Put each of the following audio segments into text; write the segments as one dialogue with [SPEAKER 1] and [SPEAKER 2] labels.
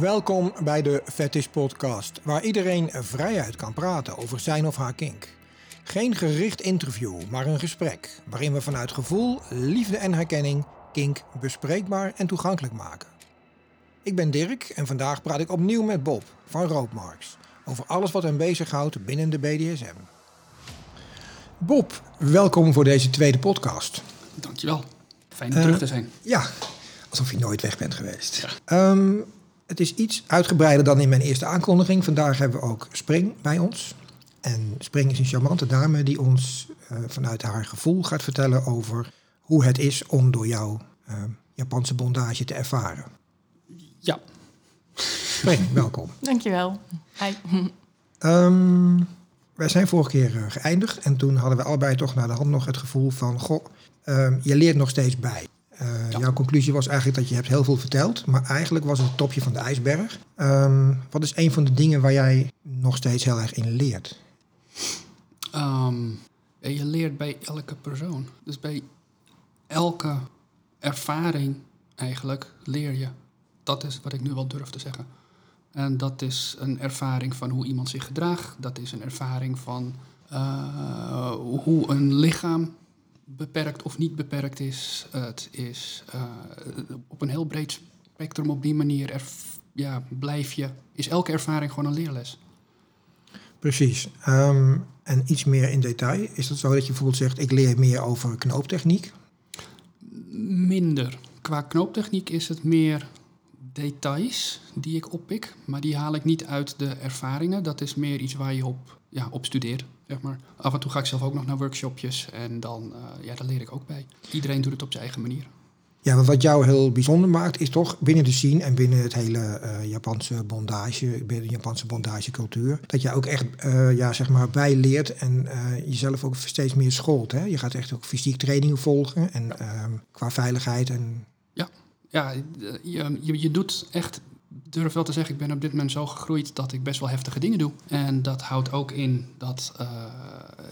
[SPEAKER 1] Welkom bij de Fetish Podcast, waar iedereen vrijheid kan praten over zijn of haar kink. Geen gericht interview, maar een gesprek waarin we vanuit gevoel, liefde en herkenning kink bespreekbaar en toegankelijk maken. Ik ben Dirk en vandaag praat ik opnieuw met Bob van Roodmarks over alles wat hem bezighoudt binnen de BDSM. Bob, welkom voor deze tweede podcast.
[SPEAKER 2] Dankjewel. Fijn om terug te zijn.
[SPEAKER 1] Ja, alsof je nooit weg bent geweest. Ehm, het is iets uitgebreider dan in mijn eerste aankondiging. Vandaag hebben we ook Spring bij ons. En Spring is een charmante dame die ons eh, vanuit haar gevoel gaat vertellen over hoe het is om door jouw uh, Japanse bondage te ervaren.
[SPEAKER 2] Ja.
[SPEAKER 1] Spring, welkom.
[SPEAKER 3] Dankjewel. Hi.
[SPEAKER 1] Um, wij zijn vorige keer uh, geëindigd en toen hadden we allebei toch naar de hand nog het gevoel van... Goh, um, je leert nog steeds bij. Uh, ja. Jouw conclusie was eigenlijk dat je hebt heel veel verteld, maar eigenlijk was het het topje van de ijsberg. Um, wat is een van de dingen waar jij nog steeds heel erg in leert?
[SPEAKER 2] Um, je leert bij elke persoon. Dus bij elke ervaring eigenlijk leer je. Dat is wat ik nu wel durf te zeggen. En dat is een ervaring van hoe iemand zich gedraagt. Dat is een ervaring van uh, hoe een lichaam beperkt of niet beperkt is. Het is uh, op een heel breed spectrum op die manier ja, blijf je. Is elke ervaring gewoon een leerles.
[SPEAKER 1] Precies. Um, en iets meer in detail. Is dat zo dat je bijvoorbeeld zegt, ik leer meer over knooptechniek?
[SPEAKER 2] Minder. Qua knooptechniek is het meer details die ik oppik, maar die haal ik niet uit de ervaringen. Dat is meer iets waar je op, ja, op studeert. Zeg maar. Af en toe ga ik zelf ook nog naar workshopjes en dan uh, ja, daar leer ik ook bij. Iedereen doet het op zijn eigen manier.
[SPEAKER 1] Ja, maar wat jou heel bijzonder maakt, is toch binnen de scene en binnen het hele uh, Japanse bondage, binnen de Japanse bondagecultuur, dat je ook echt uh, ja, zeg maar bijleert en uh, jezelf ook steeds meer scholt. Hè? Je gaat echt ook fysiek trainingen volgen en qua veiligheid. En...
[SPEAKER 2] Ja, ja je, je, je doet echt durf wel te zeggen, ik ben op dit moment zo gegroeid dat ik best wel heftige dingen doe. En dat houdt ook in dat, uh,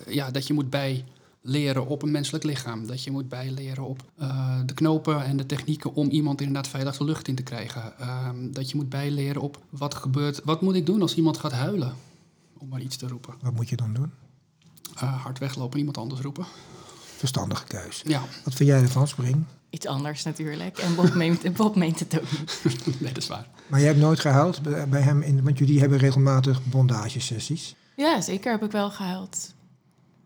[SPEAKER 2] ja, dat je moet bij leren op een menselijk lichaam. Dat je moet bijleren op uh, de knopen en de technieken om iemand inderdaad veilig de lucht in te krijgen. Uh, dat je moet bijleren op wat gebeurt. Wat moet ik doen als iemand gaat huilen? Om maar iets te roepen.
[SPEAKER 1] Wat moet je dan doen?
[SPEAKER 2] Uh, hard weglopen en iemand anders roepen.
[SPEAKER 1] Verstandige keus.
[SPEAKER 2] Ja.
[SPEAKER 1] Wat vind jij ervan, Spring?
[SPEAKER 3] Iets anders natuurlijk. En Bob meent, Bob meent het ook niet.
[SPEAKER 2] nee, dat is waar.
[SPEAKER 1] Maar je hebt nooit gehuild bij hem, in, want jullie hebben regelmatig bondagesessies.
[SPEAKER 3] Ja, zeker heb ik wel gehuild.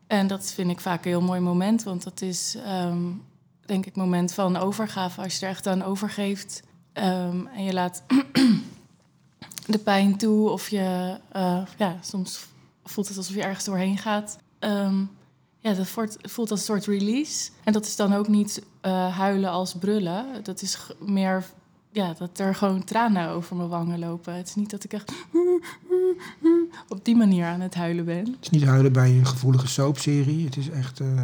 [SPEAKER 3] En dat vind ik vaak een heel mooi moment, want dat is um, denk ik moment van overgave. Als je er echt aan overgeeft um, en je laat de pijn toe of je, uh, ja, soms voelt het alsof je ergens doorheen gaat. Um, ja, dat voelt als een soort release. En dat is dan ook niet uh, huilen als brullen. Dat is meer ja, dat er gewoon tranen over mijn wangen lopen. Het is niet dat ik echt op die manier aan het huilen ben. Het
[SPEAKER 1] is niet huilen bij een gevoelige soapserie. Het is echt. Uh...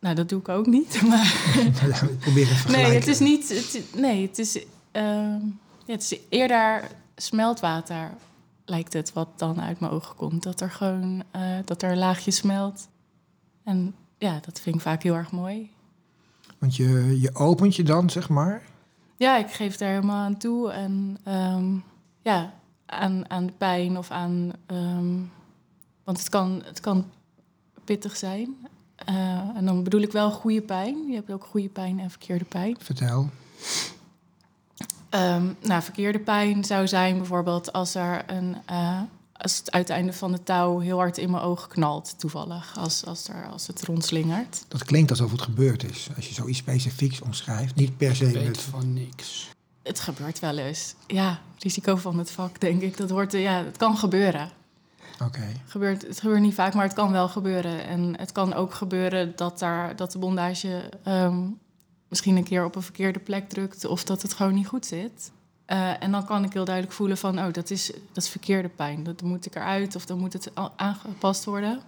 [SPEAKER 3] Nou, dat doe ik ook niet. Maar
[SPEAKER 1] ja, ik probeer het
[SPEAKER 3] Nee, het is niet. Het, nee, het is, uh, ja, het is eerder smeltwater, lijkt het, wat dan uit mijn ogen komt. Dat er gewoon uh, dat er een laagje smelt. En ja, dat vind ik vaak heel erg mooi.
[SPEAKER 1] Want je, je opent je dan, zeg maar?
[SPEAKER 3] Ja, ik geef daar helemaal aan toe. En um, ja, aan, aan de pijn of aan. Um, want het kan, het kan pittig zijn. Uh, en dan bedoel ik wel goede pijn. Je hebt ook goede pijn en verkeerde pijn.
[SPEAKER 1] Vertel.
[SPEAKER 3] Um, nou, verkeerde pijn zou zijn bijvoorbeeld als er een. Uh, als het uiteinde van de touw heel hard in mijn oog knalt, toevallig, als, als, er, als het rondslingert.
[SPEAKER 1] Dat klinkt alsof het gebeurd is, als je zoiets specifieks omschrijft. Niet per se
[SPEAKER 2] Ik weet
[SPEAKER 1] met...
[SPEAKER 2] van niks.
[SPEAKER 3] Het gebeurt wel eens. Ja, risico van het vak, denk ik. Dat hoort, ja, het kan gebeuren.
[SPEAKER 1] Oké. Okay.
[SPEAKER 3] Gebeurt, het gebeurt niet vaak, maar het kan wel gebeuren. En het kan ook gebeuren dat, daar, dat de bondage um, misschien een keer op een verkeerde plek drukt... of dat het gewoon niet goed zit. Uh, en dan kan ik heel duidelijk voelen van, oh, dat is, dat is verkeerde pijn. Dat moet ik eruit of dan moet het aangepast worden.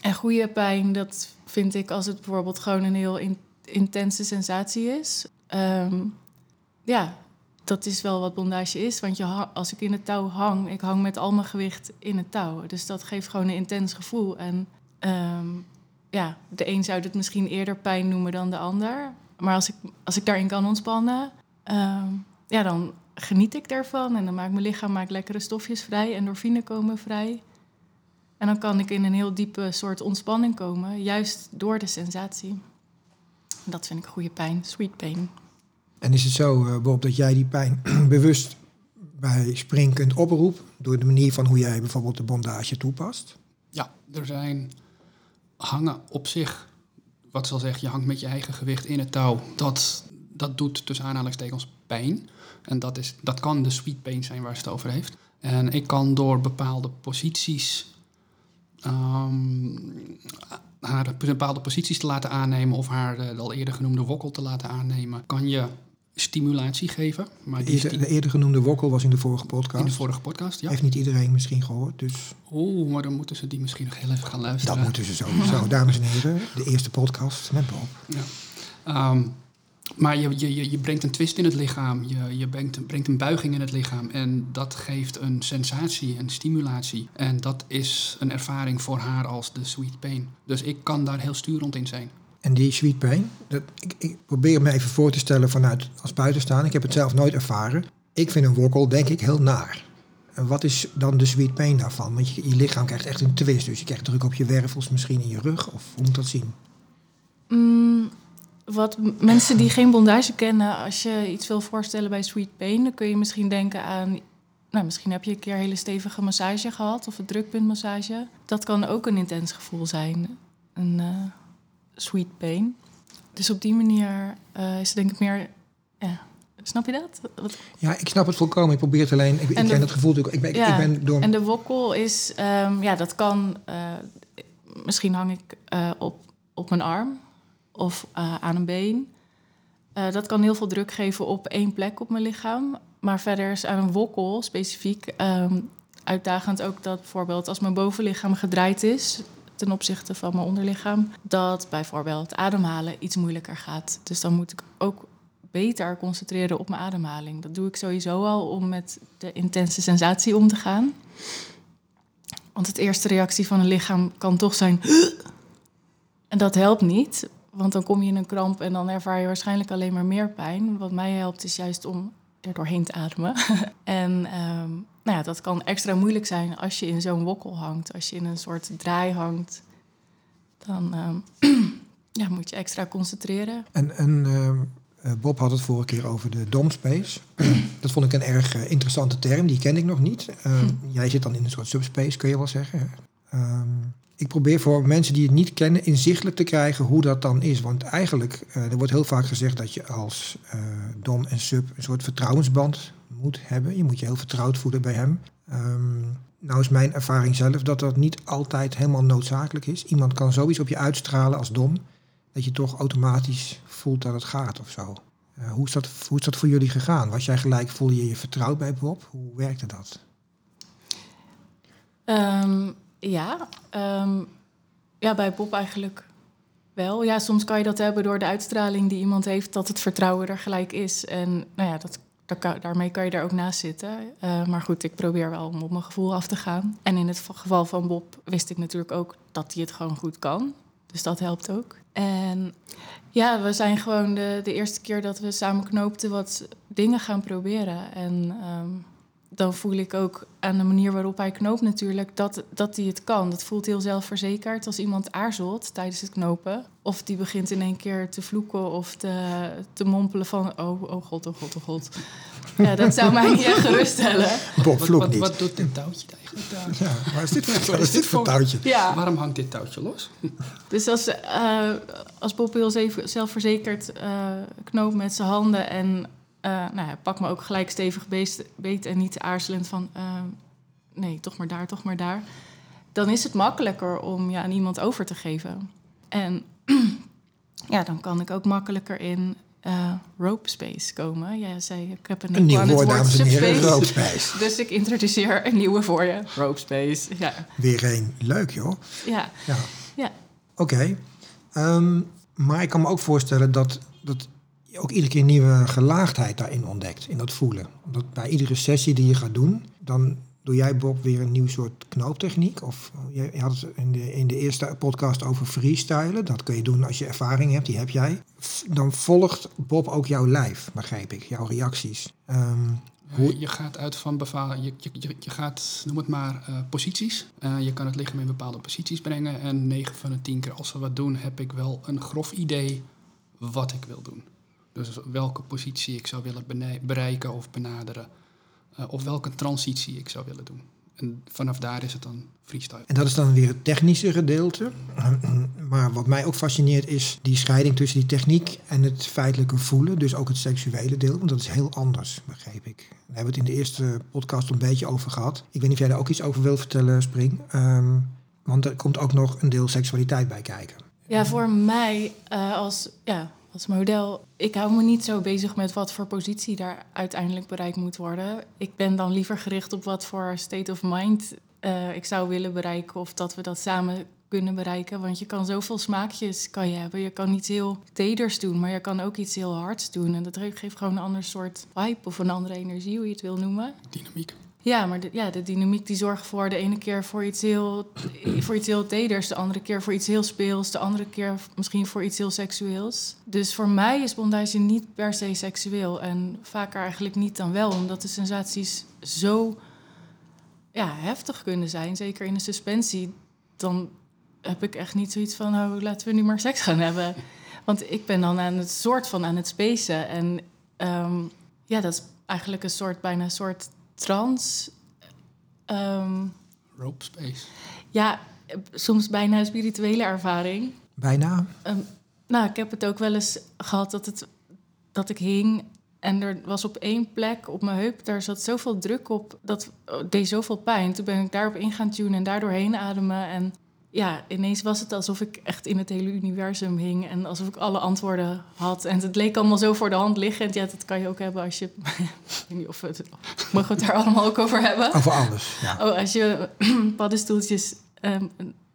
[SPEAKER 3] En goede pijn, dat vind ik als het bijvoorbeeld gewoon een heel in, intense sensatie is. Um, ja, dat is wel wat bondage is. Want je, als ik in het touw hang, ik hang met al mijn gewicht in het touw. Dus dat geeft gewoon een intens gevoel. En um, ja, de een zou het misschien eerder pijn noemen dan de ander. Maar als ik, als ik daarin kan ontspannen, um, ja, dan geniet ik daarvan. En dan maakt mijn lichaam maakt lekkere stofjes vrij. Endorfine komen vrij. En dan kan ik in een heel diepe soort ontspanning komen. Juist door de sensatie. Dat vind ik goede pijn. Sweet pain.
[SPEAKER 1] En is het zo, eh, Bob, dat jij die pijn bewust bij spring kunt oproepen... door de manier van hoe jij bijvoorbeeld de bondage toepast?
[SPEAKER 2] Ja, er zijn hangen op zich, wat zal zeggen, je hangt met je eigen gewicht in het touw. Dat, dat doet tussen aanhalingstekens pijn. En dat, is, dat kan de sweet pain zijn waar ze het over heeft. En ik kan door bepaalde posities ehm, haar bepaalde posities te laten aannemen of haar de, de al eerder genoemde wokkel te laten aannemen, kan je stimulatie geven. Maar die
[SPEAKER 1] de eerder genoemde wokkel was in de vorige podcast.
[SPEAKER 2] in de vorige podcast, ja.
[SPEAKER 1] Heeft niet iedereen misschien gehoord, dus
[SPEAKER 2] Oeh, maar dan moeten ze die misschien nog heel even gaan luisteren.
[SPEAKER 1] dat moeten ze sowieso. Dames en heren, de eerste podcast met Bob.
[SPEAKER 2] Ja. Ehm, maar je, je, je, brengt een twist in het lichaam, je, je brengt, brengt een buiging in het lichaam en dat geeft een sensatie, een stimulatie. En dat is een ervaring voor haar als de sweet pain. Dus ik kan daar heel sturend in zijn.
[SPEAKER 1] En die sweet pain, dat, ik, ik probeer me even voor te stellen vanuit als buitenstaan. Ik heb het zelf nooit ervaren. Ik vind een wokkel, denk ik, heel naar. En wat is dan de sweet pain daarvan? Want je, je lichaam krijgt echt een twist. Dus je krijgt druk op je wervels, misschien in je rug. Of hoe moet dat zien?
[SPEAKER 3] Mm, wat mensen die geen bondage kennen, als je iets wil voorstellen bij sweet pain, dan kun je misschien denken aan. Nou, misschien heb je een keer een hele stevige massage gehad of een drukpuntmassage. Dat kan ook een intens gevoel zijn, een eh, sweet pain. Dus op die manier eh, is het denk ik meer. Ja, snap je dat? Wat-
[SPEAKER 1] Ja, ik snap het volkomen. Ik probeer het alleen. Ik, ik
[SPEAKER 3] En de-
[SPEAKER 1] ken het gevoel natuurlijk. Ik ben,
[SPEAKER 3] Ja,
[SPEAKER 1] ik ben door.
[SPEAKER 3] En de wokkel is, ehm, ja, dat kan. eh, misschien hang ik op, op mijn arm of eh, aan een been. Eh, dat kan heel veel druk geven op één plek op mijn lichaam. Maar verder is aan een wokkel specifiek ehm, uitdagend ook dat bijvoorbeeld als mijn bovenlichaam gedraaid is ten opzichte van mijn onderlichaam, dat bijvoorbeeld ademhalen iets moeilijker gaat. Dus dan moet ik ook beter concentreren op mijn ademhaling. Dat doe ik sowieso al om met de intense sensatie om te gaan. Want het eerste reactie van een lichaam kan toch zijn. En dat helpt niet, want dan kom je in een kramp en dan ervaar je waarschijnlijk alleen maar meer pijn. Wat mij helpt is juist om er doorheen te ademen. en ehm, nou ja, dat kan extra moeilijk zijn als je in zo'n wokkel hangt, als je in een soort draai hangt. Dan ehm, ja, moet je extra concentreren.
[SPEAKER 1] En, en ehm, eh, Bob had het vorige keer over de domspace. dat vond ik een erg eh, interessante term. Die ken ik nog niet. Ehm, Jij zit dan in een soort subspace, kun je wel zeggen. Ehm, ik probeer voor mensen die het niet kennen inzichtelijk te krijgen hoe dat dan is. Want eigenlijk, eh, er wordt heel vaak gezegd dat je als eh, dom en sub een soort vertrouwensband moet hebben. Je moet je heel vertrouwd voelen bij hem. Ehm, nou is mijn ervaring zelf dat dat niet altijd helemaal noodzakelijk is. Iemand kan zoiets op je uitstralen als dom dat je toch automatisch voelt dat het gaat of zo. Eh, hoe, is dat, hoe is dat voor jullie gegaan? Was jij gelijk, voelde je je vertrouwd bij Bob? Hoe werkte dat?
[SPEAKER 3] Ehm, ja, ehm, ja, bij Bob eigenlijk wel. Ja, soms kan je dat hebben door de uitstraling die iemand heeft, dat het vertrouwen er gelijk is. En nou ja, dat, daarmee kan je er ook naast zitten. Eh, maar goed, ik probeer wel om op mijn gevoel af te gaan. En in het geval van Bob wist ik natuurlijk ook dat hij het gewoon goed kan. Dus dat helpt ook. En ja, we zijn gewoon de, de eerste keer dat we samen knoopten wat dingen gaan proberen. En ehm, dan voel ik ook aan de manier waarop hij knoopt natuurlijk dat, dat hij het kan. Dat voelt heel zelfverzekerd als iemand aarzelt tijdens het knopen. Of die begint in één keer te vloeken of te, te mompelen van... oh, oh god, oh god, oh god. Ja, dat zou mij niet echt geruststellen.
[SPEAKER 1] Bob
[SPEAKER 2] Wat,
[SPEAKER 1] vloekt
[SPEAKER 2] wat,
[SPEAKER 1] niet.
[SPEAKER 2] wat doet dit touwtje eigenlijk daar?
[SPEAKER 1] Ja, waar is dit voor, is dit voor touwtje?
[SPEAKER 3] Ja,
[SPEAKER 2] Waarom hangt dit touwtje los?
[SPEAKER 3] dus als, eh, als Bob heel zelfverzekerd eh knoopt met zijn handen... en nou ja, pak me ook gelijk stevig beest, beet en niet aarzelend van... eh, nee, toch maar daar, toch maar daar. Dan is het makkelijker om je aan iemand over te geven. En ja, dan kan ik ook makkelijker in eh, rope space komen. Jij zei, ik heb een,
[SPEAKER 1] Een nieuw woord, dames en heren.
[SPEAKER 3] subspace.
[SPEAKER 1] Roopspijs.
[SPEAKER 3] Dus ik introduceer een nieuwe voor je. Rope space, ja.
[SPEAKER 1] Weer een. Leuk, joh.
[SPEAKER 3] Ja,
[SPEAKER 1] Ja.
[SPEAKER 3] ja.
[SPEAKER 1] Oké. Ehm, maar ik kan me ook voorstellen dat, dat ook iedere keer nieuwe gelaagdheid daarin ontdekt. In dat voelen. Omdat bij iedere sessie die je gaat doen, dan doe jij Bob weer een nieuw soort knooptechniek. Of je, je had het in de, in de eerste podcast over freestylen. Dat kun je doen als je ervaring hebt, die heb jij. Dan volgt Bob ook jouw lijf, begrijp ik. Jouw reacties. Ehm,
[SPEAKER 2] Hoe? Je gaat uit van bepaalde, je, je, je gaat, noem het maar, uh, posities. Uh, je kan het lichaam in bepaalde posities brengen. En 9 van de 10 keer als we wat doen, heb ik wel een grof idee wat ik wil doen. Dus welke positie ik zou willen bereiken of benaderen. Uh, of welke transitie ik zou willen doen. En vanaf daar is het dan freestyle.
[SPEAKER 1] En dat is dan weer het technische gedeelte. Maar wat mij ook fascineert is die scheiding tussen die techniek en het feitelijke voelen. Dus ook het seksuele deel, want dat is heel anders, begreep ik. Daar hebben we het in de eerste podcast een beetje over gehad. Ik weet niet of jij daar ook iets over wil vertellen, Spring. Um, want er komt ook nog een deel seksualiteit bij kijken.
[SPEAKER 3] Ja, voor mij uh, als ja, als model, ik hou me niet zo bezig met wat voor positie daar uiteindelijk bereikt moet worden. Ik ben dan liever gericht op wat voor state of mind uh, ik zou willen bereiken of dat we dat samen kunnen bereiken. Want je kan zoveel smaakjes kan je hebben. Je kan iets heel teders doen, maar je kan ook iets heel hards doen. En dat geeft gewoon een ander soort vibe of een andere energie, hoe je het wil noemen.
[SPEAKER 2] Dynamiek.
[SPEAKER 3] Ja, maar de, ja, de dynamiek die zorgt voor de ene keer voor iets, heel, voor iets heel teders, de andere keer voor iets heel speels, de andere keer misschien voor iets heel seksueels. Dus voor mij is bondage niet per se seksueel en vaker eigenlijk niet dan wel, omdat de sensaties zo ja, heftig kunnen zijn, zeker in de suspensie. Dan heb ik echt niet zoiets van, oh, laten we nu maar seks gaan hebben. Want ik ben dan aan het soort van aan het spacen en um, ja, dat is eigenlijk een soort, bijna een soort trans. Um,
[SPEAKER 2] Rope space.
[SPEAKER 3] Ja, soms bijna een spirituele ervaring.
[SPEAKER 1] Bijna?
[SPEAKER 3] Um, nou, ik heb het ook wel eens gehad dat, het, dat ik hing en er was op één plek op mijn heup, daar zat zoveel druk op, dat deed zoveel pijn. Toen ben ik daarop in gaan tunen en daardoor heen ademen. En ja, ineens was het alsof ik echt in het hele universum hing en alsof ik alle antwoorden had. En het leek allemaal zo voor de hand liggend. Ja, dat kan je ook hebben als je. ik weet niet of we Mogen we het daar allemaal ook over hebben?
[SPEAKER 1] Over alles. Ja.
[SPEAKER 3] Oh, als je paddenstoeltjes. Um,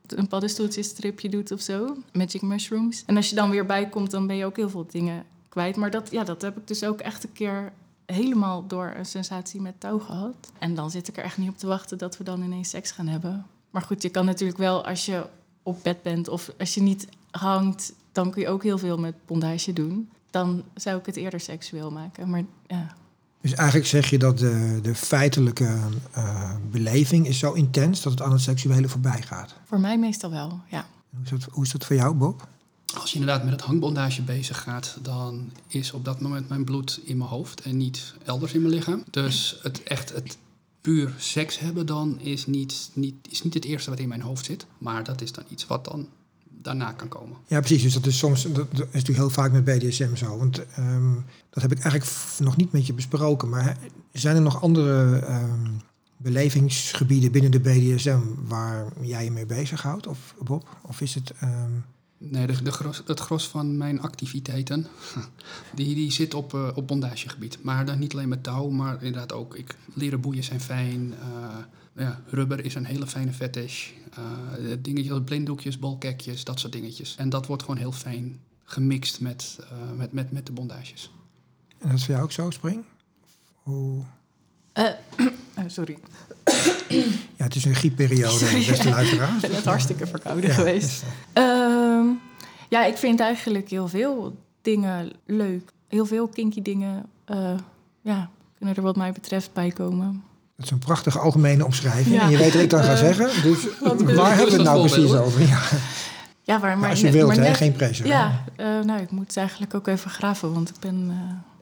[SPEAKER 3] een paddenstoeltjesstripje doet of zo, magic mushrooms. En als je dan weer bijkomt, dan ben je ook heel veel dingen kwijt. Maar dat, ja, dat heb ik dus ook echt een keer helemaal door een sensatie met touw gehad. En dan zit ik er echt niet op te wachten dat we dan ineens seks gaan hebben. Maar goed, je kan natuurlijk wel als je op bed bent of als je niet hangt, dan kun je ook heel veel met bondage doen. Dan zou ik het eerder seksueel maken. Maar ja.
[SPEAKER 1] Dus eigenlijk zeg je dat de, de feitelijke uh, beleving is zo intens dat het aan het seksuele voorbij gaat.
[SPEAKER 3] Voor mij meestal wel, ja.
[SPEAKER 1] Hoe is dat, hoe is dat voor jou, Bob?
[SPEAKER 2] Als je inderdaad met het hangbondage bezig gaat, dan is op dat moment mijn bloed in mijn hoofd en niet elders in mijn lichaam. Dus het echt het puur seks hebben dan is niet, niet, is niet het eerste wat in mijn hoofd zit. Maar dat is dan iets wat dan daarna kan komen.
[SPEAKER 1] Ja, precies. Dus dat is soms, dat is natuurlijk heel vaak met BDSM zo. Want um, dat heb ik eigenlijk nog niet met je besproken. Maar zijn er nog andere um, belevingsgebieden binnen de BDSM waar jij je mee bezighoudt? Of Bob? Of is het... Um,
[SPEAKER 2] Nee, de, de gros, het gros van mijn activiteiten, die, die zit op, uh, op bondagegebied. Maar dan niet alleen met touw, maar inderdaad ook. Ik, leren boeien zijn fijn. Uh, ja, rubber is een hele fijne fetish. Uh, dingetjes als blinddoekjes, balkekjes, dat soort dingetjes. En dat wordt gewoon heel fijn gemixt met, met, met, met de bondages.
[SPEAKER 1] En dat is voor jou ook zo, Spring?
[SPEAKER 3] Hoe... sorry.
[SPEAKER 1] Ja, het is een griepperiode, beste luisteraars.
[SPEAKER 3] Ik ben net hartstikke verkouden ja, geweest. Uh, ja, ik vind eigenlijk heel veel dingen leuk. Heel veel kinky dingen uh, ja, kunnen er wat mij betreft bij komen.
[SPEAKER 1] Dat is een prachtige algemene omschrijving. Ja. En je weet wat ik dan ga uh, zeggen. Dus waar hebben we het nou precies over? Ja.
[SPEAKER 3] Ja, waar, maar,
[SPEAKER 1] als je wilt, hè? geen pressure.
[SPEAKER 3] Ja, uh, nou, ik moet het eigenlijk ook even graven. Want ik ben... Uh,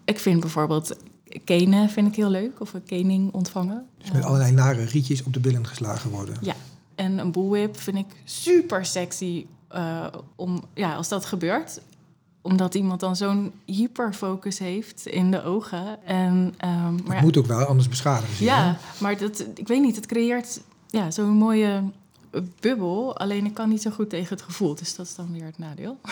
[SPEAKER 3] ik vind bijvoorbeeld kenen vind ik heel leuk. Of een kening ontvangen.
[SPEAKER 1] Dus met allerlei nare rietjes op de billen geslagen worden.
[SPEAKER 3] Ja, en een bullwhip vind ik super sexy uh, om, ja, als dat gebeurt omdat iemand dan zo'n hyperfocus heeft in de ogen. En, um,
[SPEAKER 1] maar het ja, moet ook wel, anders beschadigen ze.
[SPEAKER 3] Ja, maar dat, ik weet niet, het creëert ja, zo'n mooie bubbel. Alleen ik kan niet zo goed tegen het gevoel. Dus dat is dan weer het nadeel.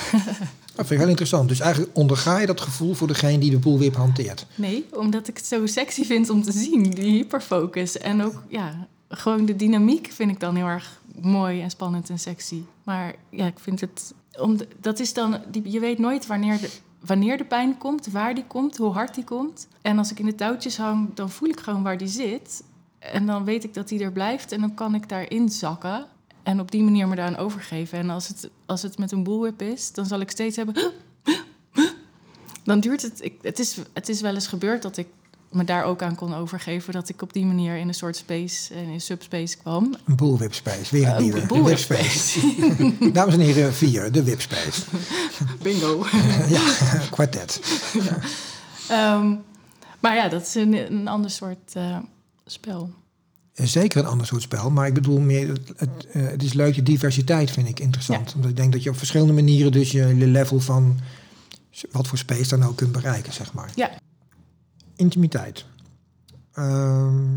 [SPEAKER 1] Dat vind ik heel interessant. Dus eigenlijk onderga je dat gevoel voor degene die de boelwip hanteert?
[SPEAKER 3] Nee, omdat ik het zo sexy vind om te zien, die hyperfocus. En ook, ja, gewoon de dynamiek vind ik dan heel erg mooi en spannend en sexy. Maar ja, ik vind het... Om dat is dan... Die, je weet nooit wanneer de, wanneer de pijn komt, waar die komt, hoe hard die komt. En als ik in de touwtjes hang, dan voel ik gewoon waar die zit. En dan weet ik dat die er blijft en dan kan ik daarin zakken. En op die manier me daaraan overgeven. En als het, als het met een bullwhip is, dan zal ik steeds hebben... Dan duurt het... Ik, het, is, het is wel eens gebeurd dat ik me daar ook aan kon overgeven. Dat ik op die manier in een soort space en in subspace kwam.
[SPEAKER 1] Een bullwhip space, weer een
[SPEAKER 3] Uh,
[SPEAKER 1] nieuwe. whipspace. Dames en heren, vier, de whipspace.
[SPEAKER 3] Bingo.
[SPEAKER 1] ja, kwartet.
[SPEAKER 3] Ehm, maar ja, dat is een, een ander soort eh, spel.
[SPEAKER 1] Zeker een ander soort spel, maar ik bedoel meer, het, het, eh, het is leuk, de diversiteit vind ik interessant. Omdat ik denk dat je op verschillende manieren dus je, je level van wat voor space dan ook kunt bereiken, zeg maar.
[SPEAKER 3] Ja.
[SPEAKER 1] Intimiteit. Ehm,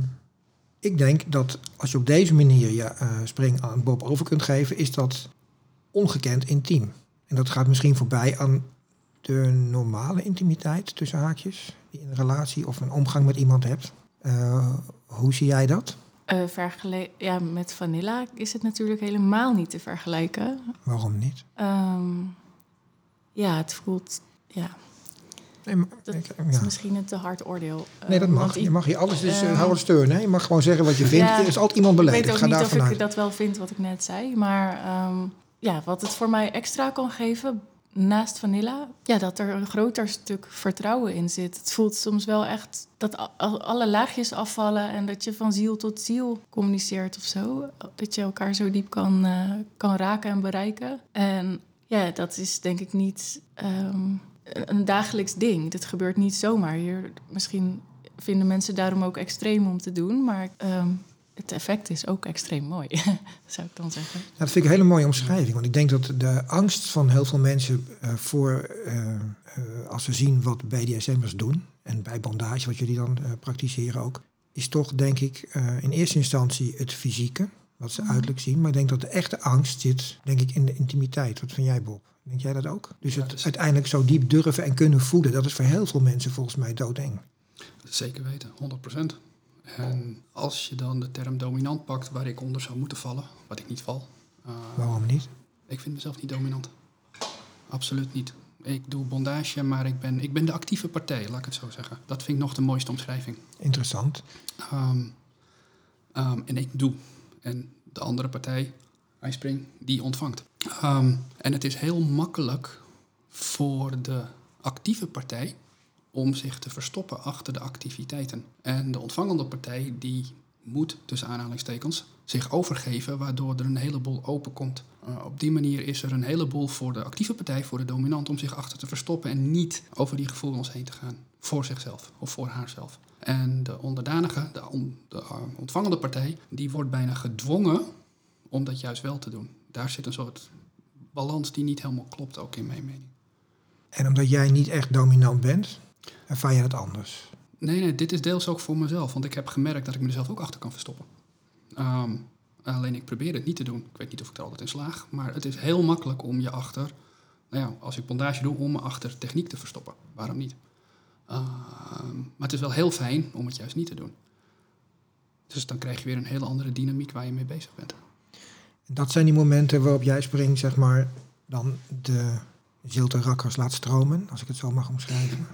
[SPEAKER 1] ik denk dat als je op deze manier je eh, spring aan Bob over kunt geven, is dat ongekend intiem. En dat gaat misschien voorbij aan de normale intimiteit tussen haakjes, die je in een relatie of een omgang met iemand hebt. Eh, hoe zie jij dat?
[SPEAKER 3] Vergele- ja, met Vanilla is het natuurlijk helemaal niet te vergelijken.
[SPEAKER 1] Waarom niet?
[SPEAKER 3] Ehm, ja, het voelt... Ja,
[SPEAKER 1] Nee, maar,
[SPEAKER 3] Dat
[SPEAKER 1] ik-
[SPEAKER 3] het is misschien een te hard oordeel.
[SPEAKER 1] nee dat
[SPEAKER 3] Eh,
[SPEAKER 1] mag. Je
[SPEAKER 3] ik-
[SPEAKER 1] mag hier alles, dus
[SPEAKER 3] eh,
[SPEAKER 1] uh, hou het steun. Hè? Je mag gewoon zeggen wat je vindt.
[SPEAKER 3] Ja,
[SPEAKER 1] er is altijd iemand
[SPEAKER 3] Ik
[SPEAKER 1] beledigd.
[SPEAKER 3] weet ook niet of ik dat wel vind wat ik net zei. Maar ehm, ja, wat het voor mij extra kan geven, naast Vanilla... Ja, dat er een groter stuk vertrouwen in zit. Het voelt soms wel echt dat alle laagjes afvallen... en dat je van ziel tot ziel communiceert of zo. Dat je elkaar zo diep kan, eh, kan raken en bereiken. En ja, dat is denk ik niet ehm, een dagelijks ding. Dat gebeurt niet zomaar. Hier, misschien vinden mensen daarom ook extreem om te doen. Maar ehm, het effect is ook extreem mooi, zou ik dan zeggen.
[SPEAKER 1] Ja, dat vind ik een hele mooie omschrijving. Want ik denk dat de angst van heel veel mensen eh, voor... eh, eh, als ze zien wat BDSM'ers doen... en bij bondage, wat jullie dan praktiseren ook... is toch, denk ik, in eerste instantie het fysieke... wat ze uiterlijk zien. Maar ik denk dat de echte angst zit, denk ik, in de intimiteit. Wat vind jij, Bob? Denk jij dat ook? Dus het uiteindelijk zo diep durven en kunnen voelen... dat is voor heel veel mensen volgens mij doodeng.
[SPEAKER 2] Zeker weten, 100%. En als je dan de term dominant pakt, waar ik onder zou moeten vallen, wat ik niet val. eh,
[SPEAKER 1] Waarom niet?
[SPEAKER 2] ik vind mezelf niet dominant. Absoluut niet. Ik doe bondage, maar ik ben, ik ben de actieve partij, laat ik het zo zeggen. Dat vind ik nog de mooiste omschrijving.
[SPEAKER 1] Interessant.
[SPEAKER 2] Ehm, ehm, en ik doe. En de andere partij, spring, die ontvangt. Ehm, en het is heel makkelijk voor de actieve partij om zich te verstoppen achter de activiteiten. En de ontvangende partij die moet, tussen aanhalingstekens, zich overgeven, waardoor er een heleboel open komt. Eh, op die manier is er een heleboel voor de actieve partij, voor de dominant, om zich achter te verstoppen en niet over die gevoelens heen te gaan. Voor zichzelf of voor haarzelf. En de onderdanige, de, de eh, ontvangende partij, die wordt bijna gedwongen om dat juist wel te doen. Daar zit een soort balans die niet helemaal klopt, ook in mijn mening.
[SPEAKER 1] En omdat jij niet echt dominant bent, ervaar je het anders.
[SPEAKER 2] Nee, nee, dit is deels ook voor mezelf. Want ik heb gemerkt dat ik mezelf ook achter kan verstoppen. Ehm, alleen ik probeer het niet te doen. Ik weet niet of ik er altijd in slaag. Maar het is heel makkelijk om je achter... Nou ja, als ik bondage doe, om me achter techniek te verstoppen. Waarom niet? Ehm, maar het is wel heel fijn om het juist niet te doen. Dus dan krijg je weer een hele andere dynamiek waar je mee bezig bent.
[SPEAKER 1] Dat zijn die momenten waarop jij spring, zeg maar, dan de zilte rakkers laat stromen, als ik het zo mag omschrijven.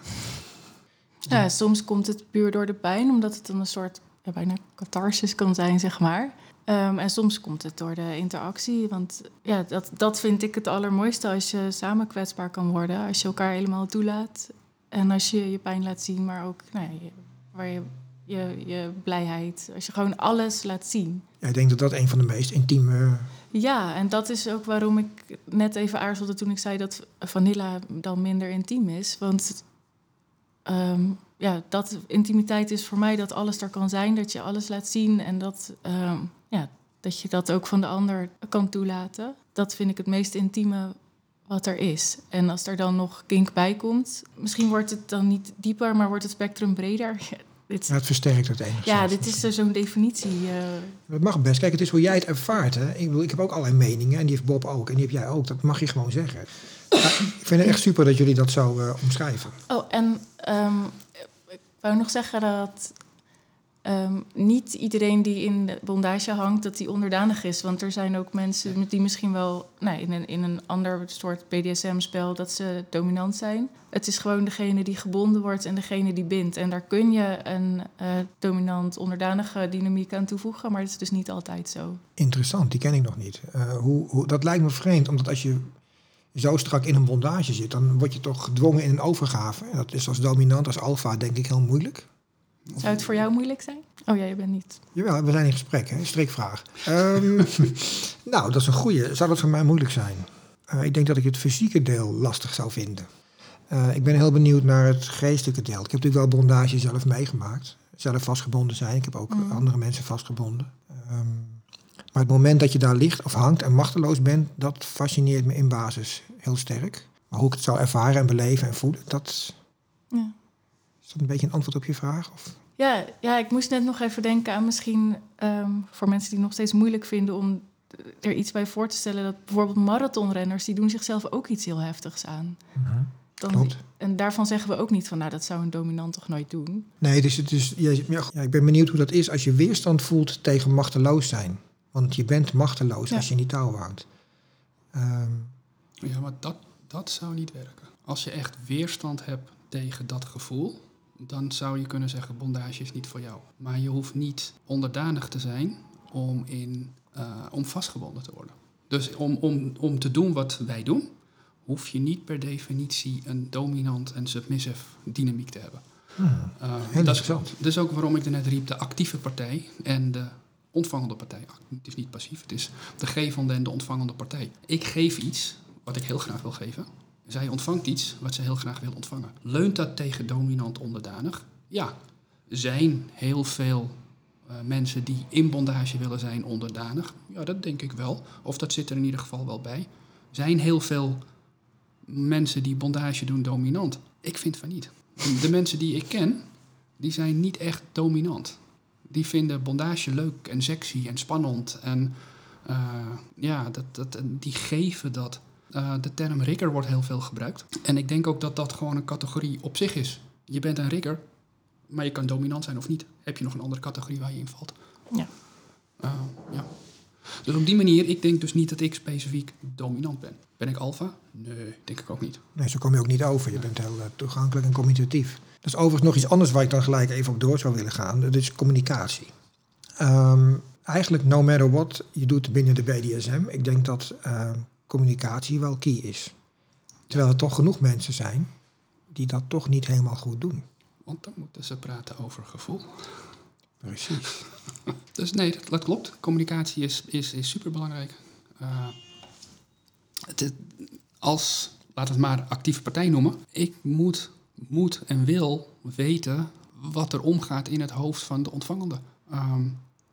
[SPEAKER 3] Ja, soms komt het puur door de pijn, omdat het dan een soort ja, bijna catharsis kan zijn, zeg maar. Ehm, en soms komt het door de interactie. Want ja, dat, dat vind ik het allermooiste als je samen kwetsbaar kan worden. Als je elkaar helemaal toelaat. En als je je pijn laat zien, maar ook nou, waar je, je, je blijheid. Als je gewoon alles laat zien.
[SPEAKER 1] Ja, ik denk dat dat een van de meest intieme...
[SPEAKER 3] Ja, en dat is ook waarom ik net even aarzelde toen ik zei dat Vanilla dan minder intiem is. Want ehm, ja, dat intimiteit is voor mij dat alles er kan zijn, dat je alles laat zien en dat, ehm, ja, dat je dat ook van de ander kan toelaten. Dat vind ik het meest intieme wat er is. En als er dan nog kink bij komt, misschien wordt het dan niet dieper, maar wordt het spectrum breder. dit,
[SPEAKER 1] Ja, het versterkt het enigszins.
[SPEAKER 3] ja, dit is er zo'n definitie. eh,
[SPEAKER 1] Dat mag best. Kijk, het is hoe jij het ervaart. Hè? Ik, bedoel, ik heb ook allerlei meningen en die heeft Bob ook en die heb jij ook. Dat mag je gewoon zeggen. Maar ik vind het echt super dat jullie dat zo eh, omschrijven.
[SPEAKER 3] Oh, en ehm, ik wou nog zeggen dat ehm, niet iedereen die in de bondage hangt, dat die onderdanig is. Want er zijn ook mensen die misschien wel nou, in, een, in een ander soort BDSM-spel dat ze dominant zijn. Het is gewoon degene die gebonden wordt en degene die bindt. En daar kun je een eh, dominant onderdanige dynamiek aan toevoegen, maar dat is dus niet altijd zo.
[SPEAKER 1] Interessant, die ken ik nog niet. Eh, hoe, hoe, dat lijkt me vreemd, omdat als je zo strak in een bondage zit, dan word je toch gedwongen in een overgave. En dat is als dominant, als alfa, denk ik heel moeilijk.
[SPEAKER 3] Zou het voor jou moeilijk zijn? Oh ja, je bent niet.
[SPEAKER 1] Jawel, we zijn in gesprek, hè? Strikvraag. Ehm, nou, dat is een goeie. Zou dat voor mij moeilijk zijn? Eh, ik denk dat ik het fysieke deel lastig zou vinden. Eh, ik ben heel benieuwd naar het geestelijke deel. Ik heb natuurlijk wel bondage zelf meegemaakt. Zelf vastgebonden zijn. Ik heb ook
[SPEAKER 3] Mhm.
[SPEAKER 1] andere mensen vastgebonden. Ehm, maar het moment dat je daar ligt of hangt en machteloos bent, dat fascineert me in basis heel sterk. Maar hoe ik het zou ervaren en beleven en voelen, dat
[SPEAKER 3] Ja.
[SPEAKER 1] is dat een beetje een antwoord op je vraag? Of?
[SPEAKER 3] Ja, ja, ik moest net nog even denken aan misschien ehm, voor mensen die het nog steeds moeilijk vinden om er iets bij voor te stellen. Dat bijvoorbeeld marathonrenners, die doen zichzelf ook iets heel heftigs aan. Dan,
[SPEAKER 1] Klopt.
[SPEAKER 3] En daarvan zeggen we ook niet van, nou, dat zou een dominant toch nooit doen.
[SPEAKER 1] Nee, dus, het is, ja, ja, ik ben benieuwd hoe dat is als je weerstand voelt tegen machteloos zijn. Want je bent machteloos
[SPEAKER 3] Ja.
[SPEAKER 1] als je niet touw hangt. Ehm,
[SPEAKER 2] Ja, maar dat, dat zou niet werken. Als je echt weerstand hebt tegen dat gevoel, dan zou je kunnen zeggen bondage is niet voor jou. Maar je hoeft niet onderdanig te zijn om, in, eh, om vastgebonden te worden. Dus om, om, om te doen wat wij doen, hoef je niet per definitie een dominant en submissive dynamiek te hebben.
[SPEAKER 1] hmm,
[SPEAKER 2] Uh,
[SPEAKER 1] heel
[SPEAKER 2] dat, is, dat is ook waarom ik er net riep de actieve partij en de ontvangende partij. Het is niet passief, het is de gevende en de ontvangende partij. Ik geef iets wat ik heel graag wil geven. Zij ontvangt iets wat ze heel graag wil ontvangen. Leunt dat tegen dominant onderdanig? Ja. Zijn heel veel eh, mensen die in bondage willen zijn onderdanig? Ja, dat denk ik wel. Of dat zit er in ieder geval wel bij. Zijn heel veel mensen die bondage doen dominant? Ik vind van niet. De mensen die ik ken, die zijn niet echt dominant. Die vinden bondage leuk en sexy en spannend. En eh, ja, dat, dat, die geven dat. Eh, de term rigger wordt heel veel gebruikt. En ik denk ook dat dat gewoon een categorie op zich is. Je bent een rigger, maar je kan dominant zijn of niet. Heb je nog een andere categorie waar je in valt?
[SPEAKER 3] Ja.
[SPEAKER 2] Eh, ja. Dus op die manier, ik denk dus niet dat ik specifiek dominant ben. Ben ik alfa? Nee, denk ik ook niet.
[SPEAKER 1] nee, zo kom je ook niet over. Je bent heel eh, toegankelijk en communicatief. Dat is overigens nog iets anders waar ik dan gelijk even op door zou willen gaan. Dat is communicatie. Ehm, eigenlijk no matter what je doet binnen de BDSM. Ik denk dat ehm, communicatie wel key is. Terwijl er toch genoeg mensen zijn die dat toch niet helemaal goed doen.
[SPEAKER 2] Want dan moeten ze praten over gevoel.
[SPEAKER 1] Precies.
[SPEAKER 2] Dus nee, dat, dat klopt. Communicatie is, is, is superbelangrijk. Eh, het, is- als, laat het maar actieve partij noemen. Ik moet, moet en wil weten wat er omgaat in het hoofd van de ontvangende. Ehm,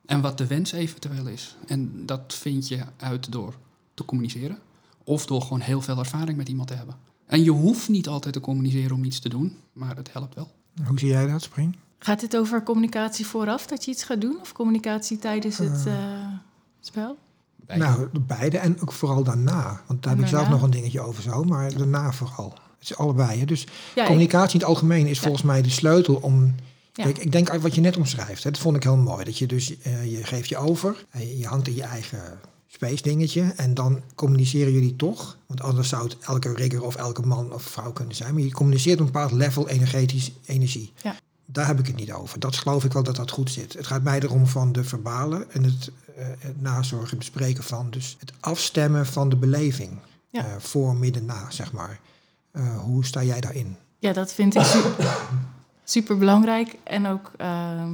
[SPEAKER 2] en wat de wens eventueel is. En dat vind je uit door te communiceren. Of door gewoon heel veel ervaring met iemand te hebben. En je hoeft niet altijd te communiceren om iets te doen. Maar het helpt wel.
[SPEAKER 1] Hoe zie jij dat, Spring?
[SPEAKER 3] Gaat dit over communicatie vooraf dat je iets gaat doen? Of communicatie tijdens het eh, spel?
[SPEAKER 1] Nou, beide en ook vooral daarna. Want daar
[SPEAKER 3] En
[SPEAKER 1] heb ik zelf nog een dingetje over zo, maar daarna vooral. Het is allebei. Hè. Dus
[SPEAKER 3] Ja, ik-
[SPEAKER 1] communicatie in het algemeen is
[SPEAKER 3] Ja.
[SPEAKER 1] volgens mij de sleutel om...
[SPEAKER 3] Ja.
[SPEAKER 1] Kijk, ik denk wat je net omschrijft. Hè, dat vond ik heel mooi. Dat je dus, eh, je geeft je over. en je, je hangt in je eigen space dingetje. En dan communiceren jullie toch. Want anders zou het elke rigger of elke man of vrouw kunnen zijn. Maar je communiceert op een bepaald level energetisch energie.
[SPEAKER 3] Ja.
[SPEAKER 1] Daar heb ik het niet over. Dat geloof ik wel dat dat goed zit. Het gaat mij erom van de verbale en het, eh, het nazorgen, bespreken van. Dus het afstemmen van de beleving.
[SPEAKER 3] Ja.
[SPEAKER 1] Eh, voor, midden, na, zeg maar. Eh, hoe sta jij daarin?
[SPEAKER 3] Ja, dat vind ik super, super belangrijk. En ook ehm,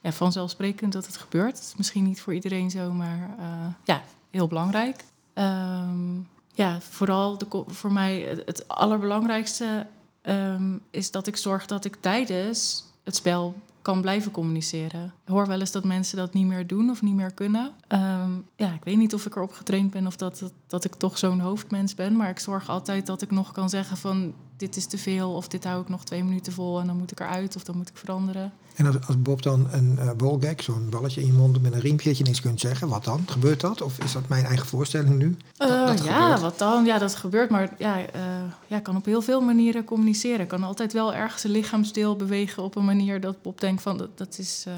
[SPEAKER 3] ja, vanzelfsprekend dat het gebeurt. Misschien niet voor iedereen zo, maar ja, heel belangrijk. Ehm, ja, vooral de, voor mij het, het allerbelangrijkste ehm, is dat ik zorg dat ik tijdens het spel kan blijven communiceren. Ik hoor wel eens dat mensen dat niet meer doen of niet meer kunnen. Ehm, ja, ik weet niet of ik erop getraind ben of dat, dat, dat ik toch zo'n hoofdmens ben. Maar ik zorg altijd dat ik nog kan zeggen van dit is te veel of dit hou ik nog twee minuten vol en dan moet ik eruit of dan moet ik veranderen.
[SPEAKER 1] En als, als Bob dan een eh ballgag, zo'n balletje in je mond met een riempje dat je niks kunt zeggen, wat dan? Gebeurt dat? Of is dat mijn eigen voorstelling nu?
[SPEAKER 2] Dat-
[SPEAKER 3] Eh,
[SPEAKER 2] dat
[SPEAKER 3] ja,
[SPEAKER 2] gebeurt.
[SPEAKER 3] wat dan? Ja, dat gebeurt. Maar ja, eh ja, kan op heel veel manieren communiceren. Kan altijd wel ergens een lichaamsdeel bewegen op een manier dat Bob denkt van dat, dat is. eh,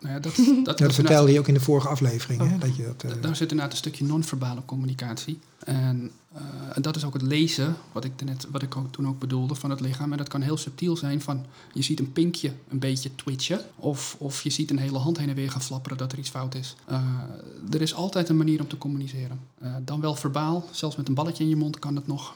[SPEAKER 2] Nou ja, dat, dat,
[SPEAKER 1] vertelde je ook in de vorige aflevering. Hè? Dat je dat, eh,
[SPEAKER 2] Daar zit inderdaad een stukje non-verbale communicatie. En, eh, en dat is ook het lezen, wat ik, net, wat ik ook, toen ook bedoelde, van het lichaam. En dat kan heel subtiel zijn van, je ziet een pinkje een beetje twitchen. Of, of je ziet een hele hand heen en weer gaan flapperen dat er iets fout is. Eh, er is altijd een manier om te communiceren. Eh, dan wel verbaal, zelfs met een balletje in je mond kan het nog.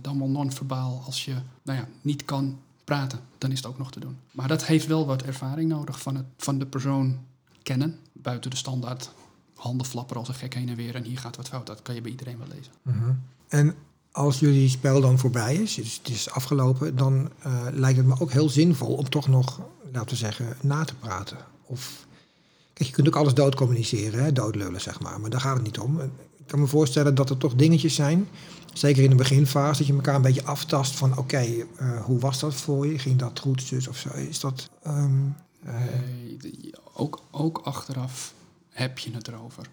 [SPEAKER 2] Dan wel non-verbaal als je nou ja, niet kan praten, dan is het ook nog te doen. Maar dat heeft wel wat ervaring nodig van, het, van de persoon kennen. Buiten de standaard handen flapperen als een gek heen en weer en hier gaat wat fout. Dat kan je bij iedereen wel lezen.
[SPEAKER 1] Mhm. En als jullie spel dan voorbij is, dus het is afgelopen, dan eh, lijkt het me ook heel zinvol om toch nog, laten we zeggen, na te praten. Of, kijk, je kunt ook alles dood communiceren, hè, doodlullen zeg maar, maar daar gaat het niet om. Ik kan me voorstellen dat er toch dingetjes zijn, zeker in de beginfase, dat je elkaar een beetje aftast van, oké, eh, hoe was dat voor je? Ging dat goed, dus of zo? Is dat...
[SPEAKER 2] Nee, de- ook, ook achteraf heb je het erover.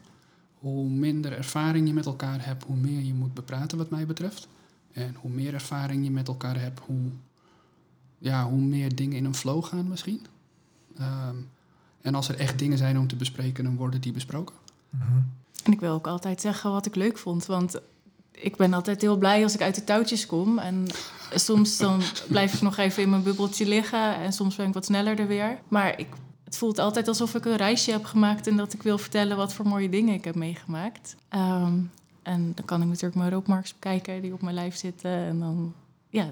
[SPEAKER 2] Hoe minder ervaring je met elkaar hebt, hoe meer je moet bepraten wat mij betreft. En hoe meer ervaring je met elkaar hebt, hoe, ja, hoe meer dingen in een flow gaan misschien. Ehm, en als er echt dingen zijn om te bespreken, dan worden die besproken.
[SPEAKER 1] mhm.
[SPEAKER 3] En ik wil ook altijd zeggen wat ik leuk vond. Want ik ben altijd heel blij als ik uit de touwtjes kom. En soms dan blijf ik nog even in mijn bubbeltje liggen. En soms ben ik wat sneller er weer. Maar ik, het voelt altijd alsof ik een reisje heb gemaakt. En dat ik wil vertellen wat voor mooie dingen ik heb meegemaakt. Ehm, en dan kan ik natuurlijk mijn rookmarks bekijken die op mijn lijf zitten. En dan, ja,